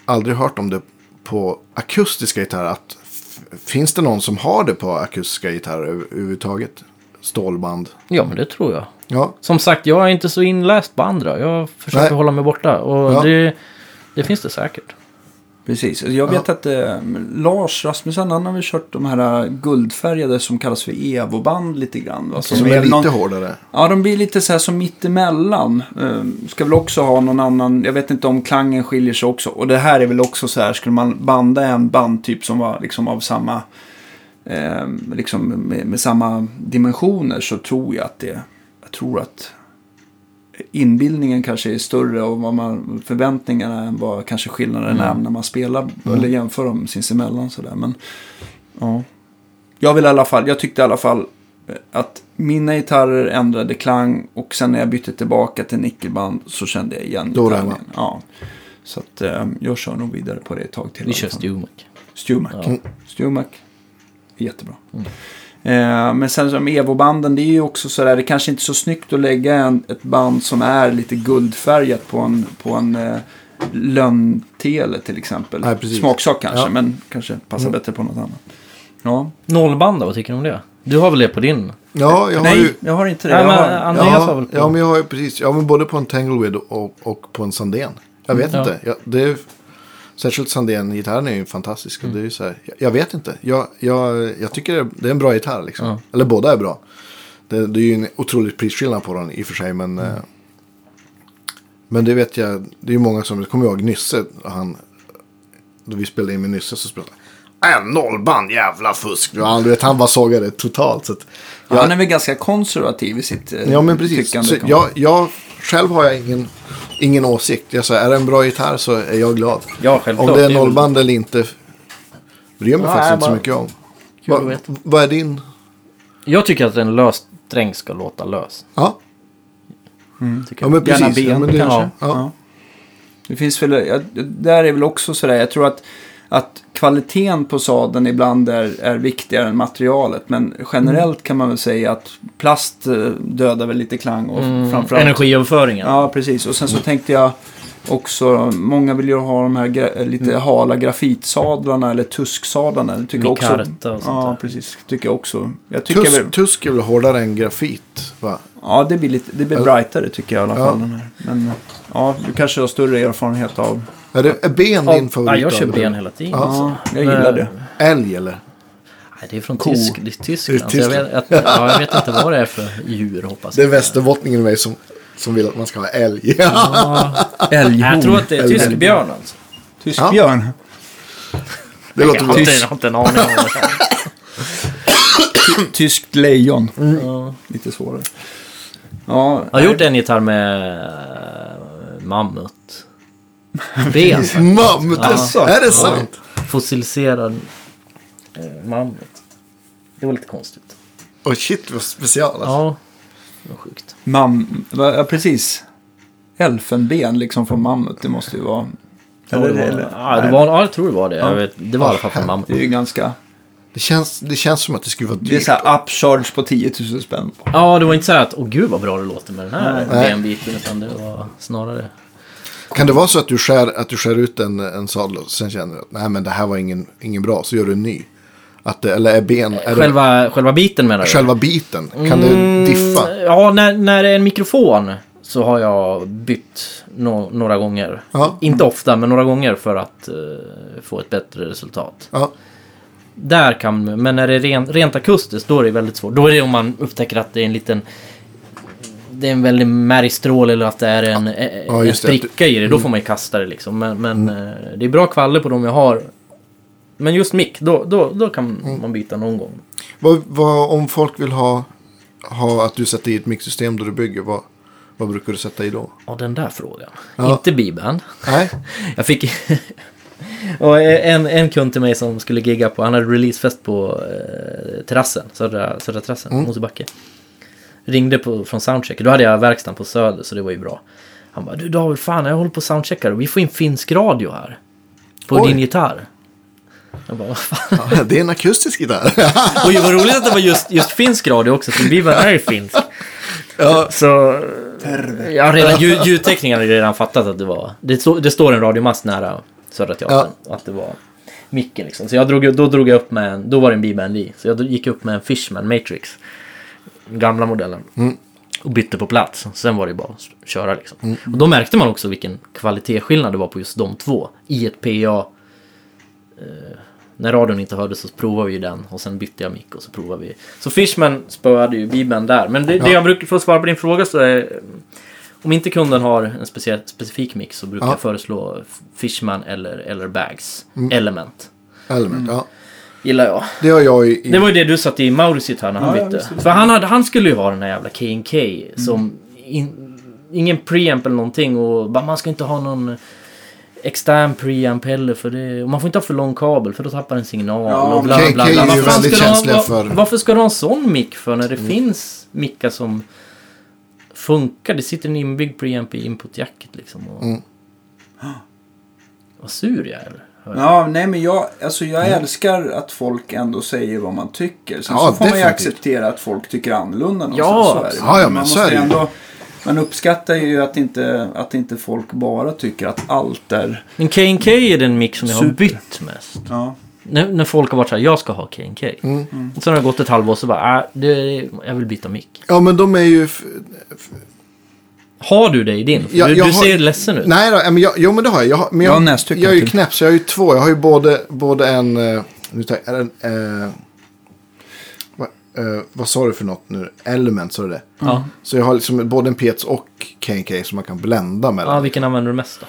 aldrig hört om det på akustiska gitarrer. Att finns det någon som har det på akustiska gitarrer över- överhuvudtaget? Stålband. Ja, men det tror jag. Ja, Som sagt, jag är inte så inläst på andra. Jag försöker Nej. hålla mig borta. Och Ja. det, det finns det säkert. Precis. Jag vet att eh, Lars Rasmussen, han har väl kört de här eh, guldfärgade som kallas för Evo-band lite grann. Va? som är väl lite någon- hårdare. Ja, de blir lite så här som mittemellan. Uh, ska väl också ha någon annan, jag vet inte om klangen skiljer sig också. Och det här är väl också så här, skulle man banda en bandtyp som var liksom av samma, eh, liksom med, med samma dimensioner så tror jag att det, jag tror att inbildningen kanske är större och vad man, förväntningarna än vad kanske skillnaden är när man spelar eller jämför dem sinsemellan sådär. Men ja. Jag vill i alla fall, jag tyckte i alla fall eh, att mina gitarrer ändrade klang och sen när jag bytte tillbaka till nickelband så kände jag igen Då gitarren. Ja. Så att eh, jag kör nog vidare på det ett tag till. Vi kör. Stumac. Stumac. Ja. Mm. Stumac. Jättebra. Eh, men sen som Evo-banden, det är ju också sådär, det kanske inte är så snyggt att lägga en, ett band som är lite guldfärgat på en, på en eh, lönntele till exempel. Nej, precis. Smaksak kanske, Ja. men kanske passar bättre på något annat. Ja. Nollband då, vad tycker du om det? Du har väl det på din? Ja, jag har Nej, ju... jag har inte det. Nej, men Andreas har väl Ja, på? ja, men jag har ju precis. Ja, men både på en Tanglewood och, och på en Sandén. Jag vet Ja. inte. Jag, det är, särskilt Sandén-gitarren är ju fantastisk. Mm. Och det är ju så här, jag, jag vet inte. Jag, jag, jag tycker det, är en bra gitarr liksom. Ja. Eller båda är bra. Det, det är ju en otrolig prisskillnad på den i och för sig. Men, Mm. eh, men det vet jag. Det är ju många som, jag kommer ihåg Nysse. Han, då vi spelade in med Nysse så spelade. En nollband, jävla fusk. Ja, du vet, han bara sågade totalt. Så att, jag, Han är väl ganska konservativ i sitt eh, Ja men precis. tyckande. Så jag, jag, själv har jag ingen, ingen åsikt. Jag säger, är det en bra gitarr så är jag glad. Ja, självklart. Om det är nollband eller inte bryr jag mig Nej, faktiskt inte så mycket om. Va, vad är din? Jag tycker att en lös sträng ska låta lös. Ja, Tycker ja jag. men precis. Gärna ben ja, men det, kanske. Ja. Ja. Det finns väl, ja, där är väl också sådär, jag tror att, att kvaliteten på sadeln ibland är, är viktigare än materialet. Men generellt kan man väl säga att plast eh, dödar väl lite klang och Mm, framförallt... Energiöverföringen. Ja, precis. Och sen så tänkte jag också, många vill ju ha de här gra- lite Mm. hala grafitsadlarna eller tusksadlarna. Det tycker jag också. Och sånt Ja, precis. Tycker jag också. Jag tycker Tusk, väl, tusk är väl hårdare än grafit? Va? ja, det blir lite, det blir brightare tycker jag i alla Ja. fall. Den här. Men ja, du kanske har större erfarenhet av... Är, det, är ben din Ja, favorit? jag kör ben hela tiden. Ja. alltså. Ja, jag gillar det. Älg eller? Nej, det är från. Tysk, det är Tyskland. Det är Så jag, vet, att, ja, jag vet inte vad det är för djur hoppas Det är jag. västerbottningen i mig som, som vill att man ska ha älg. Ja. Älghorn. Jag tror att det är tysk björn alltså. Tysk Ja. björn. det Jag låter har, bra. inte, jag har inte en aning om det. Tyskt lejon. Ja. Lite svårare. Ja, Jag har gjort en gitarr med äh, mammut. (laughs) Ben. Mammut, Ja. är det sant? Fossiliserad äh, mammut. Det var lite konstigt. Och shit vad special alltså. Ja, det var sjukt. Mam, ja, precis. Elfenben liksom från mammut, det måste ju vara... Ja, Eller- det var, eller- ja, det var, ja, jag tror det var det. Ja. Jag vet, det var i alla fall från mammut. Det är ju ganska... Det, känns, det känns som att det skulle vara dyrt. Det är så här upcharge på 10 000 spänn. Ja, det var inte så här att åh gud vad bra det låter med den här benbiten. Utan det var snarare... Kan det vara så att du skär, att du skär ut en, en sadel och sen känner du att nej men det här var ingen, ingen bra, så gör du en ny? Att det, eller är ben, är Själva, själva biten menar det du? själva biten, kan Mm, det diffa? Ja, när, när det är en mikrofon så har jag bytt no- några gånger. Ja. Inte ofta, men några gånger för att eh, få ett bättre resultat. Ja. Där kan, men när det är ren, rent akustiskt då är det väldigt svårt. Då är det om man upptäcker att det är en liten det är en väldig märgstrål eller att det är en, Ja, en just det. spricka i det. Då får man ju kasta det liksom. Men, men eh, det är bra kvaller på de jag har. Men just mick, då, då, då kan man byta någon gång. Vad, vad, om folk vill ha, ha att du sätter i ett mixsystem då du bygger, vad, vad brukar du sätta i då? Ja, den där frågan. Ja. Inte B-band. Nej? (laughs) Jag fick... (laughs) och en, en kund till mig som skulle gigga på, han hade releasefest på eh, terrassen, södra, södra terrassen, Mm. Mosebacke. Ringde på, från soundcheck, då hade jag verkstaden på Söder så det var ju bra. Han bara, du David, fan jag håller på soundcheckar och vi får in finsk radio här. På Oj. din gitarr. Jag bara, vad fan. Ja, det är en akustisk gitarr. Och det var roligt att det var just, just finsk radio också, för Bibeln är ju finsk. ja. Så... Jag har redan, ljud, ljudteknikerna ju redan fattat att det var... Det, stå, det står en radiomast nära Södra Teatern. och Att det var micken liksom. Så jag drog, då drog jag upp med en... Då var det en B-band i. Så jag gick upp med en Fishman Matrix. Gamla modellen. Mm. Och bytte på plats. Sen var det bara att köra liksom. Och då märkte man också vilken kvalitetsskillnad det var på just de två. I ett PA. Eh, när radion inte hördes så provade vi den och sen bytte jag mick och så provade vi. Så Fishman spöade ju Bibeln där. Men det, det Ja. jag brukar, för att svara på din fråga så är om inte kunden har en speciell, specifik mix så brukar Ja. jag föreslå Fishman eller, eller Bags. Mm. Element. Element, ja. Gillar jag. Det har jag i... i Det var ju det du satte i Maurits gitarr när han Ja, bytte. För han, hade, han skulle ju ha den här jävla K&K som in, ingen preamp eller någonting och bara, man ska inte ha någon extern preamp heller för det, och man får inte ha för lång kabel för då tappar den signal Ja, och bla K&K bla bla. är ju Vad fan väldigt ska du ha- känsliga för- Varför ska du ha en sån mick för när det finns mickar som funkar? Det sitter en inbyggd preamp i input-jacket liksom. Och... Mm. Vad sur jag är. Ja, nej men jag, alltså jag älskar att folk ändå säger vad man tycker. Sen Ja, så får man ju definitivt. acceptera att folk tycker annorlunda. Ja, så är det. ja, ja, men man så är det ändå, Man uppskattar ju att inte, att inte folk bara tycker att allt är... Men K&K är den mick som jag har Super. bytt mest. Ja. När, när folk har varit så här, jag ska ha K&K. Mm. Och sen har det gått ett halvår så bara, äh, det, jag vill byta mick. Ja, men de är ju... Har du det i din? Ja, du jag du har- ser ledsen ut. Nej då, men jag, jo men det har jag. jag har, men Jag har jag, nässtycken jag är ju knäpp så jag har ju två. Jag har ju både, både en... eh, Nu tar jag, en eh, vad, eh, vad sa du för något nu? Element, sa du det? Ja. Så jag har liksom både en Pietz och K&K som man kan blända mellan. ja, vilken använder du mest då?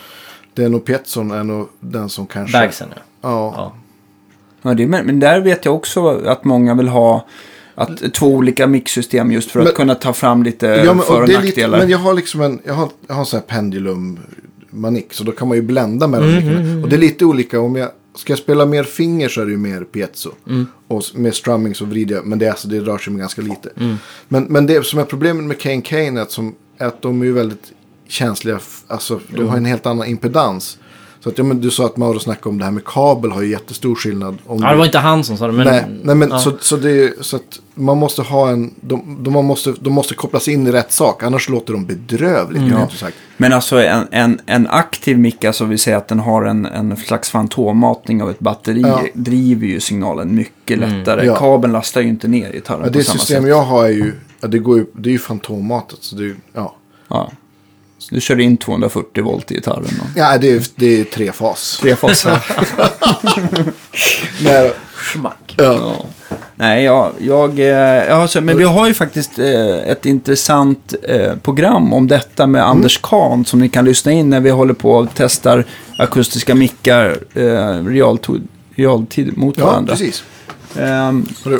Det är nog Pietzson är nog den som kanske... Bagsen ja. Ja. ja. Ja, det, är- men men där vet jag också att många vill ha att, två olika mixsystem just för att Men- kunna ta fram lite Ja, men, för och och det är lite, nackdelar. men jag har liksom en, jag har, jag har en sån här pendulum manik. Så då kan man ju blända mellan Mm, olika. Och det är lite olika. Om jag ska jag spela mer finger så är det ju mer piezo. Mm. Och med strumming så vrider jag. Men det, är alltså, det rör sig med ganska lite. Mm. Men, men det som är problemet med Kane Kane är att, som, är att de är ju väldigt känsliga. Alltså de har en helt annan impedans. Så att, ja, men du sa att Mauro snackade om det här med kabel har ju jättestor skillnad. Om ja, du- det var inte han som sa det, men... nej, nej, men ja. så, så, det är, så att man måste ha en, de, de, man måste, de måste kopplas in i rätt sak, annars låter de bedrövligt. Mm. Ja. Men alltså en, en, en aktiv mick, alltså vi säger att den har en, en slags fantommatning av ett batteri, Ja. driver ju signalen mycket lättare. Ja. Kabeln lastar ju inte ner gitarren Ja, på det samma system sätt. jag har är ju, ja, det, går ju, det är ju fantommatet. Så det, är ja. Ja. Du kör in 240 volt i gitarren. Och... ja, det är, det är trefas. Trefas. (laughs) Nej, Schmack. ja. Ja. Nej, jag, jag, eh, har, så- men vi har ju faktiskt eh, ett intressant eh, program om detta med Anders Kahn som ni kan lyssna in när vi håller på och testar akustiska mickar eh, realtid, realtid mot ja, varandra. precis. Hörru,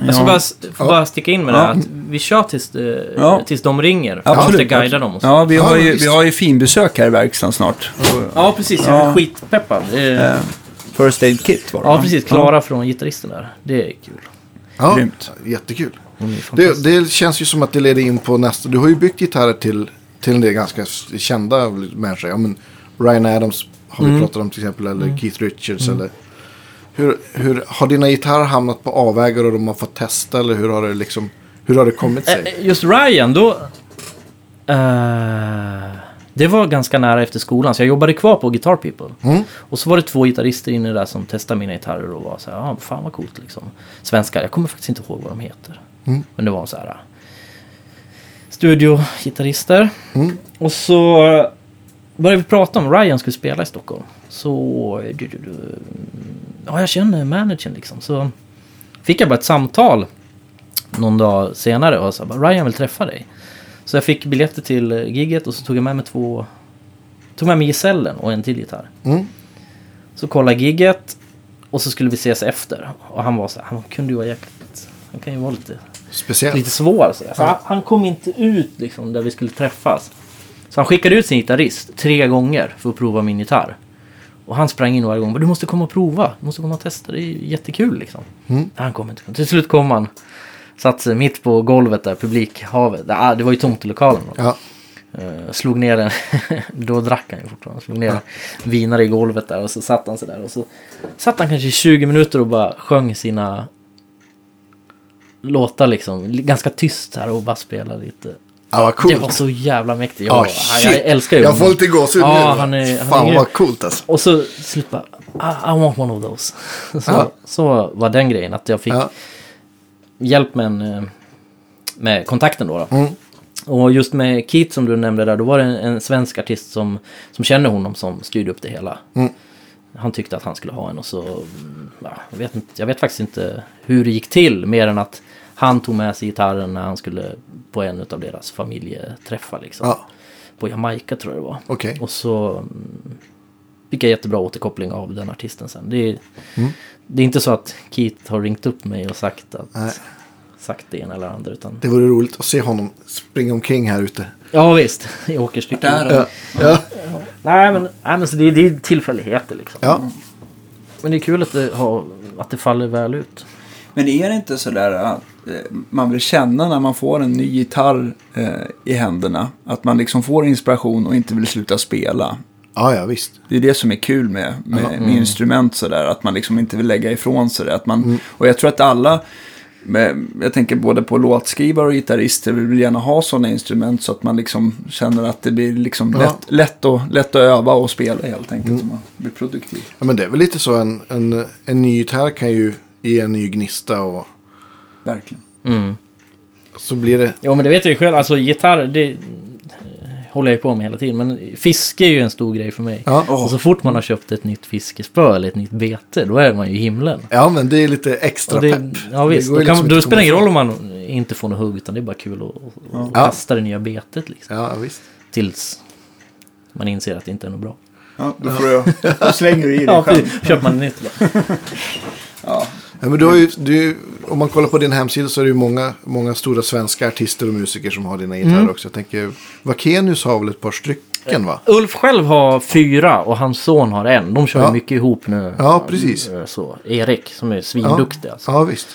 Jag ska ja. bara, bara sticka in med det Ja. här att vi kör tills, Ja. tills de ringer. För Absolut. att måste guida dem och så. Ja, vi har, ju, vi har ju finbesök här i verkstaden snart. Ja, precis. Jag är Ja. skitpeppad. Är- eh, First Aid Kit var det Ja, precis. Klara från gitarristen där. Det är kul. ja, Grymt. jättekul. Det, det känns ju som att det leder in på nästa. Du har ju byggt gitarrer till, till en del ganska kända människor. Ja, men Ryan Adams har vi Mm. pratat om till exempel. Eller Keith Richards. Eller, hur, hur, har dina gitarrer hamnat på avvägar och de har fått testa? Eller hur har det, liksom, hur har det kommit sig? Eh, Just Ryan, då... eh, det var ganska nära efter skolan, så jag jobbade kvar på Guitar People. Mm. Och så var det två gitarrister inne där som testade mina gitarrer och var så här, ja, fan vad coolt liksom. Svenskar, jag kommer faktiskt inte ihåg vad de heter. Mm. Men det var så här... studiogitarrister. Mm. Och så började vi prata om Ryan skulle spela i Stockholm. Så... du, du, du, Ja, jag känner managern liksom. Så fick jag bara ett samtal någon dag senare och sa bara, Ryan vill träffa dig. Så jag fick biljetter till gigget och så tog jag med mig två... Tog med mig gisellen och en till gitarr. Mm. Så kollade gigget och så skulle vi ses efter. Och han var så här, han kunde ju vara jäkligt... Han kan ju vara lite Speciellt. lite svår. Så så han, han kom inte ut liksom där vi skulle träffas. Så han skickade ut sin gitarrist tre gånger för att prova min gitarr. Och han sprang in varje gång. "Men Du måste komma och prova. Du måste komma och testa. Det är jättekul liksom. Mm. Han kom inte. Till slut kom han. Satt sig mitt på golvet där, publikhavet. Ah, Det var ju tomt i lokalen. Ja. Eh, slog ner en, (laughs) då drack han ju fortfarande, slog ner en vinare i golvet där och så satt han sig där och så satt han kanske i 20 minuter och bara sjöng sina låtar liksom, ganska tyst här och bara spelade lite. Ja, vad coolt. Det var så jävla mäktigt. Ja, Jag, jag, shit. älskar ju Jag får lite gåshud Ja, nu. han är- han Fan är vad coolt alltså. Och så bara, I, I want one of those. (laughs) Så, Ja. så var den grejen, att jag fick Ja. hjälp med, en, eh, med kontakten då. då. Mm. Och just med Keith som du nämnde där, då var det en, en svensk artist som, som känner honom som styrde upp det hela. Mm. Han tyckte att han skulle ha en och så, mm, ja, jag, vet inte, jag vet faktiskt inte hur det gick till, mer än att han tog med sig gitarren när han skulle på en av deras familjeträffar liksom. Ja, På Jamaica tror jag det var. okej. Och så mm, fick jag jättebra återkoppling av den artisten sen. Det är, Mm. det är inte så att Keith har ringt upp mig och sagt, att, Nej. sagt det ena eller andra. Utan, Det vore roligt att se honom springa omkring här ute. ja visst, (laughs) i åkerstycken. Där. Ja. Ja. Nej men, nej, men så det, det är tillfälligheter liksom. ja. Men det är kul att det, har, att det faller väl ut. Men är det inte sådär att eh, man vill känna när man får en ny gitarr eh, i händerna? Att man liksom får inspiration och inte vill sluta spela. Ja, ja, visst. Det är det som är kul med, med, med instrument sådär. Att man liksom inte vill lägga ifrån sig det. Att man, Och jag tror att alla, jag tänker både på låtskrivare och gitarrister, vill gärna ha sådana instrument så att man liksom känner att det blir liksom Ja. lätt, lätt, att, lätt att öva och spela helt enkelt. Så man blir produktiv. Ja, men det är väl lite så en, en, en ny gitarr kan ju ge en ny gnista och Verkligen. Mm. så blir det. Jo men det vet jag ju själv, alltså gitarr det håller jag på med hela tiden. Men fiske är ju en stor grej för mig. Ja. Och så fort man har köpt ett nytt fiskespö eller ett nytt bete, då är man ju i himlen. Ja, men det är lite extra Och det, pepp. ja visst, Det då, kan, liksom då spelar det ingen roll om man inte får något hugg utan det är bara kul att, Ja. kasta det nya betet liksom. Ja, visst. Tills man inser att det inte är något bra. Ja, då, får jag, då slänger du i dig Ja, själv. precis. köper man nytt då. (laughs) Ja. Ja, men du har ju, du, om man kollar på din hemsida så är det ju många, många stora svenska artister och musiker som har dina gitarrer Mm. också. Jag tänker, Vakenius har väl ett par stycken va? Ulf själv har fyra och hans son har en. De kör Ja. mycket ihop nu. Ja, precis. Eh, Så, Erik som är svinduktig alltså. Ja, visst.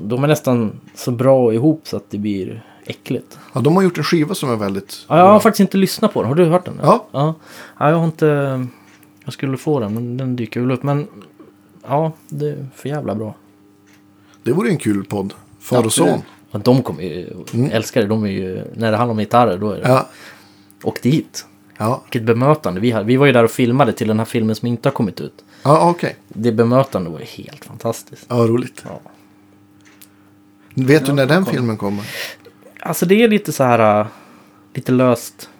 De är nästan så bra ihop så att det blir äckligt. Ja, de har gjort en skiva som är väldigt... Ja, jag har faktiskt inte lyssnat på den. Har du hört den? Ja. ja. Ja, jag har inte... Jag skulle få den, men den dyker väl upp. Men ja, det är för jävla bra. Det vore en kul podd. Far och son. Och de kommer ju... Älskar det. De är ju... När det handlar om gitarrer, då är det... Mm. Ja, Och dit. ja, Vilket bemötande. Vi, hade, vi var ju där och filmade till den här filmen som inte har kommit ut. ja okej. Det bemötande var ju helt fantastiskt. Ja, roligt. Ja. Vet du när den filmen kommer? Alltså det är lite så här... äh, Lite löst.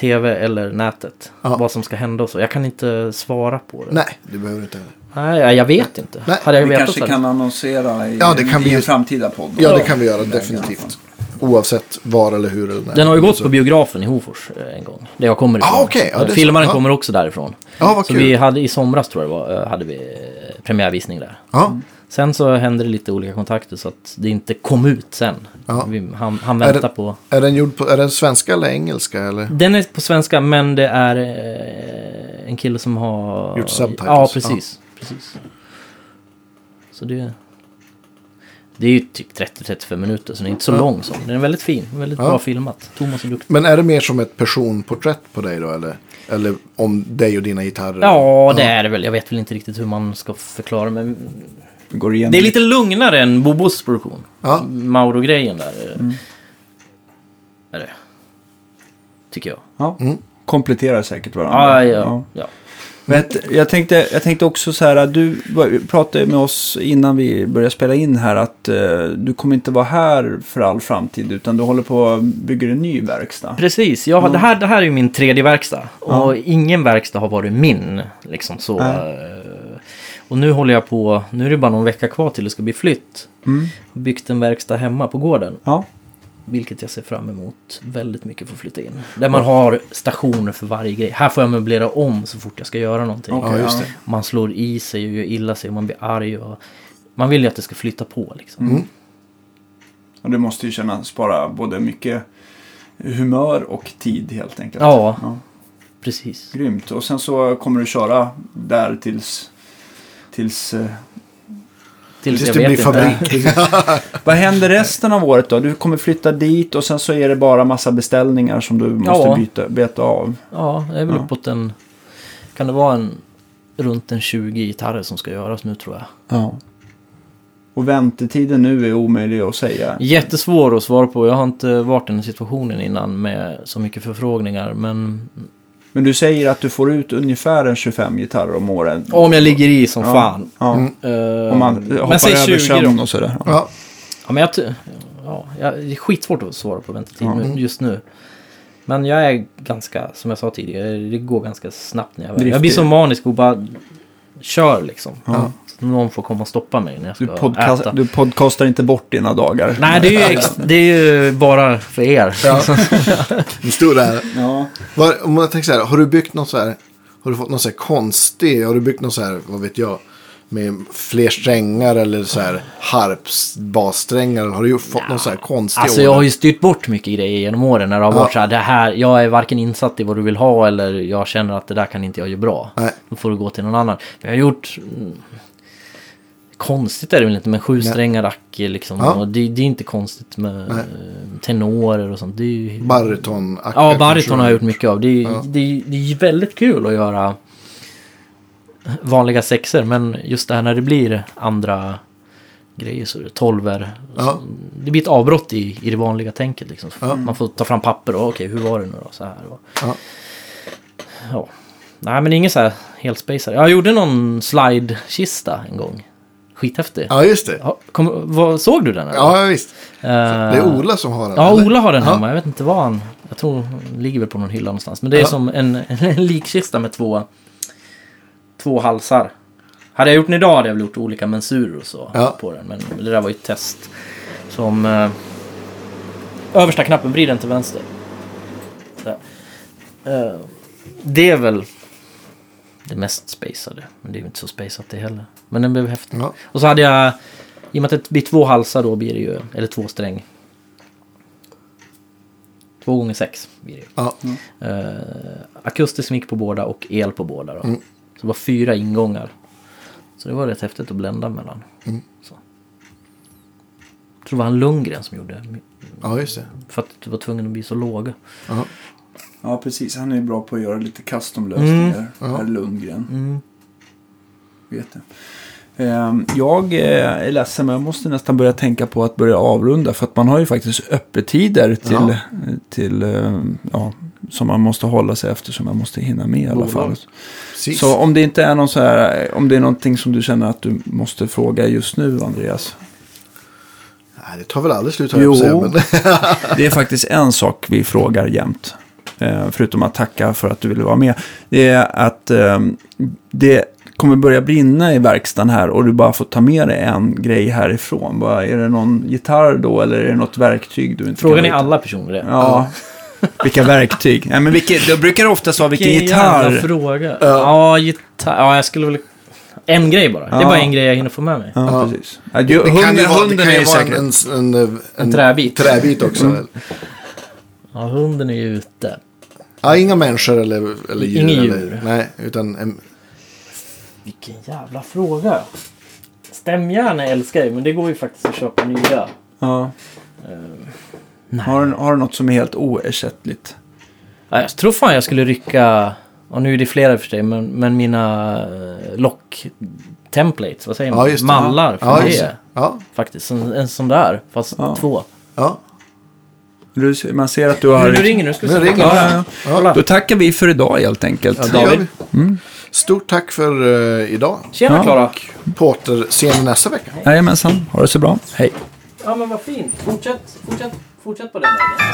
Tv eller nätet. Ja. Vad som ska hända och så. Jag kan inte svara på det. Nej, det behöver du inte. Nej, jag- vet inte. Nej, Hade jag Vi kanske så kan annonsera i, Ja, det kan i vi- en framtida podd. Ja, det kan vi göra definitivt. Oavsett var eller hur eller när. Den har ju gått Så- på biografen i Hofors eh, en gång. Där jag kommer ifrån. Ah, okej. Ja, så. Filmaren Ja. kommer också därifrån. Ja, vad Så kul. vi hade i somras tror jag var, eh, hade vi eh, premiärvisning där. Ja, Sen så hände det lite olika kontakter så att det inte kom ut sen. Vi, han, han Är väntar det- på... är den gjord på, är den svenska eller engelska eller? Den är på svenska men det är eh, en kille som har... Gjort subtitles. Ja, precis. precis. Så det... Det är ju typ 30-35 minuter så den är inte så Ja. lång. Så. Den är väldigt fin, väldigt Ja. bra filmat. Thomas är duktig. Men är det mer som ett personporträtt på dig då eller? Eller om dig och dina gitarrer? Ja, det är det väl. Jag vet väl inte riktigt hur man ska förklara men går igenom det är lite lugnare än Bobos produktion. Ja. Mauro-grejen där. eh, Är det. Tycker jag. Ja. Mm. Kompletterar säkert varandra. Ja, ja, ja. Vet, jag, tänkte, jag tänkte också så här, du pratade med oss innan vi började spela in här att eh, du kommer inte vara här för all framtid utan du håller på att bygga en ny verkstad. Precis, jag, har- det, här, det här är ju min tredje verkstad. Och ingen verkstad har varit min. Liksom så. Nej. Och nu håller jag på, nu är det bara någon vecka kvar till det ska bli flytt. Mm. Byggt en verkstad hemma på gården. Ja. Vilket jag ser fram emot väldigt mycket för att flytta in. Där man har stationer för varje grej. Här får jag möblera om så fort jag ska göra någonting. Okej, Ja, ja. Man slår i sig och gör illa sig och man blir arg. Och man vill ju att det ska flytta på liksom. Mm. Och det måste ju kännas spara både mycket humör och tid helt enkelt. Ja. Precis. Grymt. Och sen så kommer du köra där tills... Tills... Eh, Tills Tills det blir inte. fabrik. (laughs) vad händer resten av året då? Du kommer flytta dit och sen så är det bara massa beställningar som du måste Ja. byta, beta av. Ja, det är väl Ja. uppåt en... Kan det vara en... Runt en 20 gitarrer som ska göras nu tror jag. Ja. Och väntetiden nu är omöjlig att säga. Jättesvår att svara på. Jag har inte varit i den situationen innan med så mycket förfrågningar. Men Men du säger att du får ut ungefär en 25 gitarrer om året. om jag ligger i som Ja. fan. Ja. Mm. Eh, Om man men hoppar säg över 20 sömn då. och sådär. Ja. Ja, Ja, men jag, ja, det är skitsvårt att svara på väntetid Ja. nu, just nu. Men jag är ganska, som jag sa tidigare, det går ganska snabbt när jag Driftig. Jag blir så manisk och bara kör liksom. Ja. Någon får komma och stoppa mig när jag ska Du, podcast, äta. du podcastar inte bort dina dagar. Nej, det är, ju ex- det är ju bara för er. ja. (laughs) Du stod där. Ja. Var, om jag tänker så här, har du byggt något så här, har du fått något så här konstig, har du byggt något så här, vad vet jag, med fler strängar eller så här harpsbassträngar, har du gjort, fått något så här konstigt? Alltså jag har ju styrt bort mycket grejer genom åren när det har Ja. varit så här, det här, jag är varken insatt i vad du vill ha eller jag känner att det där kan inte jag göra bra. Nej. Då får du gå till någon annan. Jag har gjort... Konstigt är det väl inte, men sju strängar acke liksom. Ja. Och det, det är inte konstigt med Nej. tenorer och sånt. Det är ju... Bariton, Ja, bariton har jag gjort mycket av. Det är, Ja. det, är, det är väldigt kul att göra vanliga sexer. Men just det här när det blir andra grejer så är det tolver. Ja. Det blir ett avbrott i, i det vanliga tänket. Liksom. Ja. Man får ta fram papper och okej, hur var det nu då? Så här. Och, Ja. ja. Nej, men inget så här helt spacade. Jag gjorde någon slide-kista en gång. Skithäftig. Ja, just det. Ja, kom, vad, såg du den? eller? Ja, visst. Eh, Det är Ola som har den. Ja, eller? Ola har den Ja. hemma. Jag vet inte vad han... Jag tror den ligger väl på någon hylla någonstans. Men det är Ja. som en, (laughs) en likkista med två, två halsar. Hade jag gjort den idag hade jag väl gjort olika mensurer och så Ja. på den. Men det där var ju ett test. Som... Eh, översta knappen, vrid den till vänster. Eh, det är väl det mest spacade. Men det är ju inte så spacat det heller. Men den blev häftig. Ja. Och så hade jag, i och med att det blir två halsar då blir det ju, eller två sträng. Två gånger sex blir det ju. Ja. Eh, akustisk mick på båda och el på båda då. Mm. Så det var fyra ingångar. Så det var rätt häftigt att blända mellan. Mm. Så. Jag tror det var han Lundgren som gjorde. ja, just det. För att du var tvungen att bli så låga. Ja. Ja, precis. Han är ju bra på att göra lite custom-lösningar. Mm. Herr Lundgren. Mm. Vet jag. Ehm, Jag eh, är ledsen, men jag måste nästan börja tänka på att börja avrunda. För att man har ju faktiskt öppettider till, Ja. till eh, ja, som man måste hålla sig efter. Som man måste hinna med i alla fall. Precis. Så om det inte är någon så här, om det är någonting som du känner att du måste fråga just nu, Andreas. Nej, det tar väl aldrig slut, att Jo. säga. Men... Det är faktiskt en sak vi frågar jämt. Eh, förutom att tacka för att du ville vara med. Det är att eh, det kommer börja brinna i verkstaden här och du bara får ta med dig en grej härifrån. Bara, är det någon gitarr då eller är det något verktyg du inte Frågan kan är alla personer det. Ja. (laughs) Vilka verktyg? Nej, men vilket, det brukar oftast vara vilken jävla gitarr. fråga. Ja. Ja, gitarr. Ja, jag skulle väl... En grej bara. Det är Ja. bara en grej jag hinner få med mig. Ja, Ja. precis. Ja, Det, ju- det hunden, vara, det kan är ju vara säkert... en, en, en, en, träbit. träbit också. Mm. Ja, hunden är ju ute. Ja, inga människor eller, eller djur. Inga eller, djur. Nej, utan en, Vilken jävla fråga. Stämjärn älskar jag men det går ju faktiskt att köpa nya. Ja. Nej. Har, du- har du något som är helt oersättligt? Ja, jag tror fan jag skulle rycka, och nu är det flera för sig, men, men mina eh, lock templates, vad säger man? Ja, just det. Mallar för ja, det. just det. Ja, Faktiskt, en, en sån där, fast Ja. två. ja. Du, man ser att du har... Nu, nu ringer nu, ska vi se. ringer Ja, ja, ja. Då tackar vi för idag helt enkelt. Ja, det gör vi. Mm. Stort tack för eh, idag. Tjena Ja. Klara! På återseende nästa vecka. Jajamensan, ha det så bra. Hej. Ja men vad fint. Fortsätt, fortsätt, fortsätt på den vägen.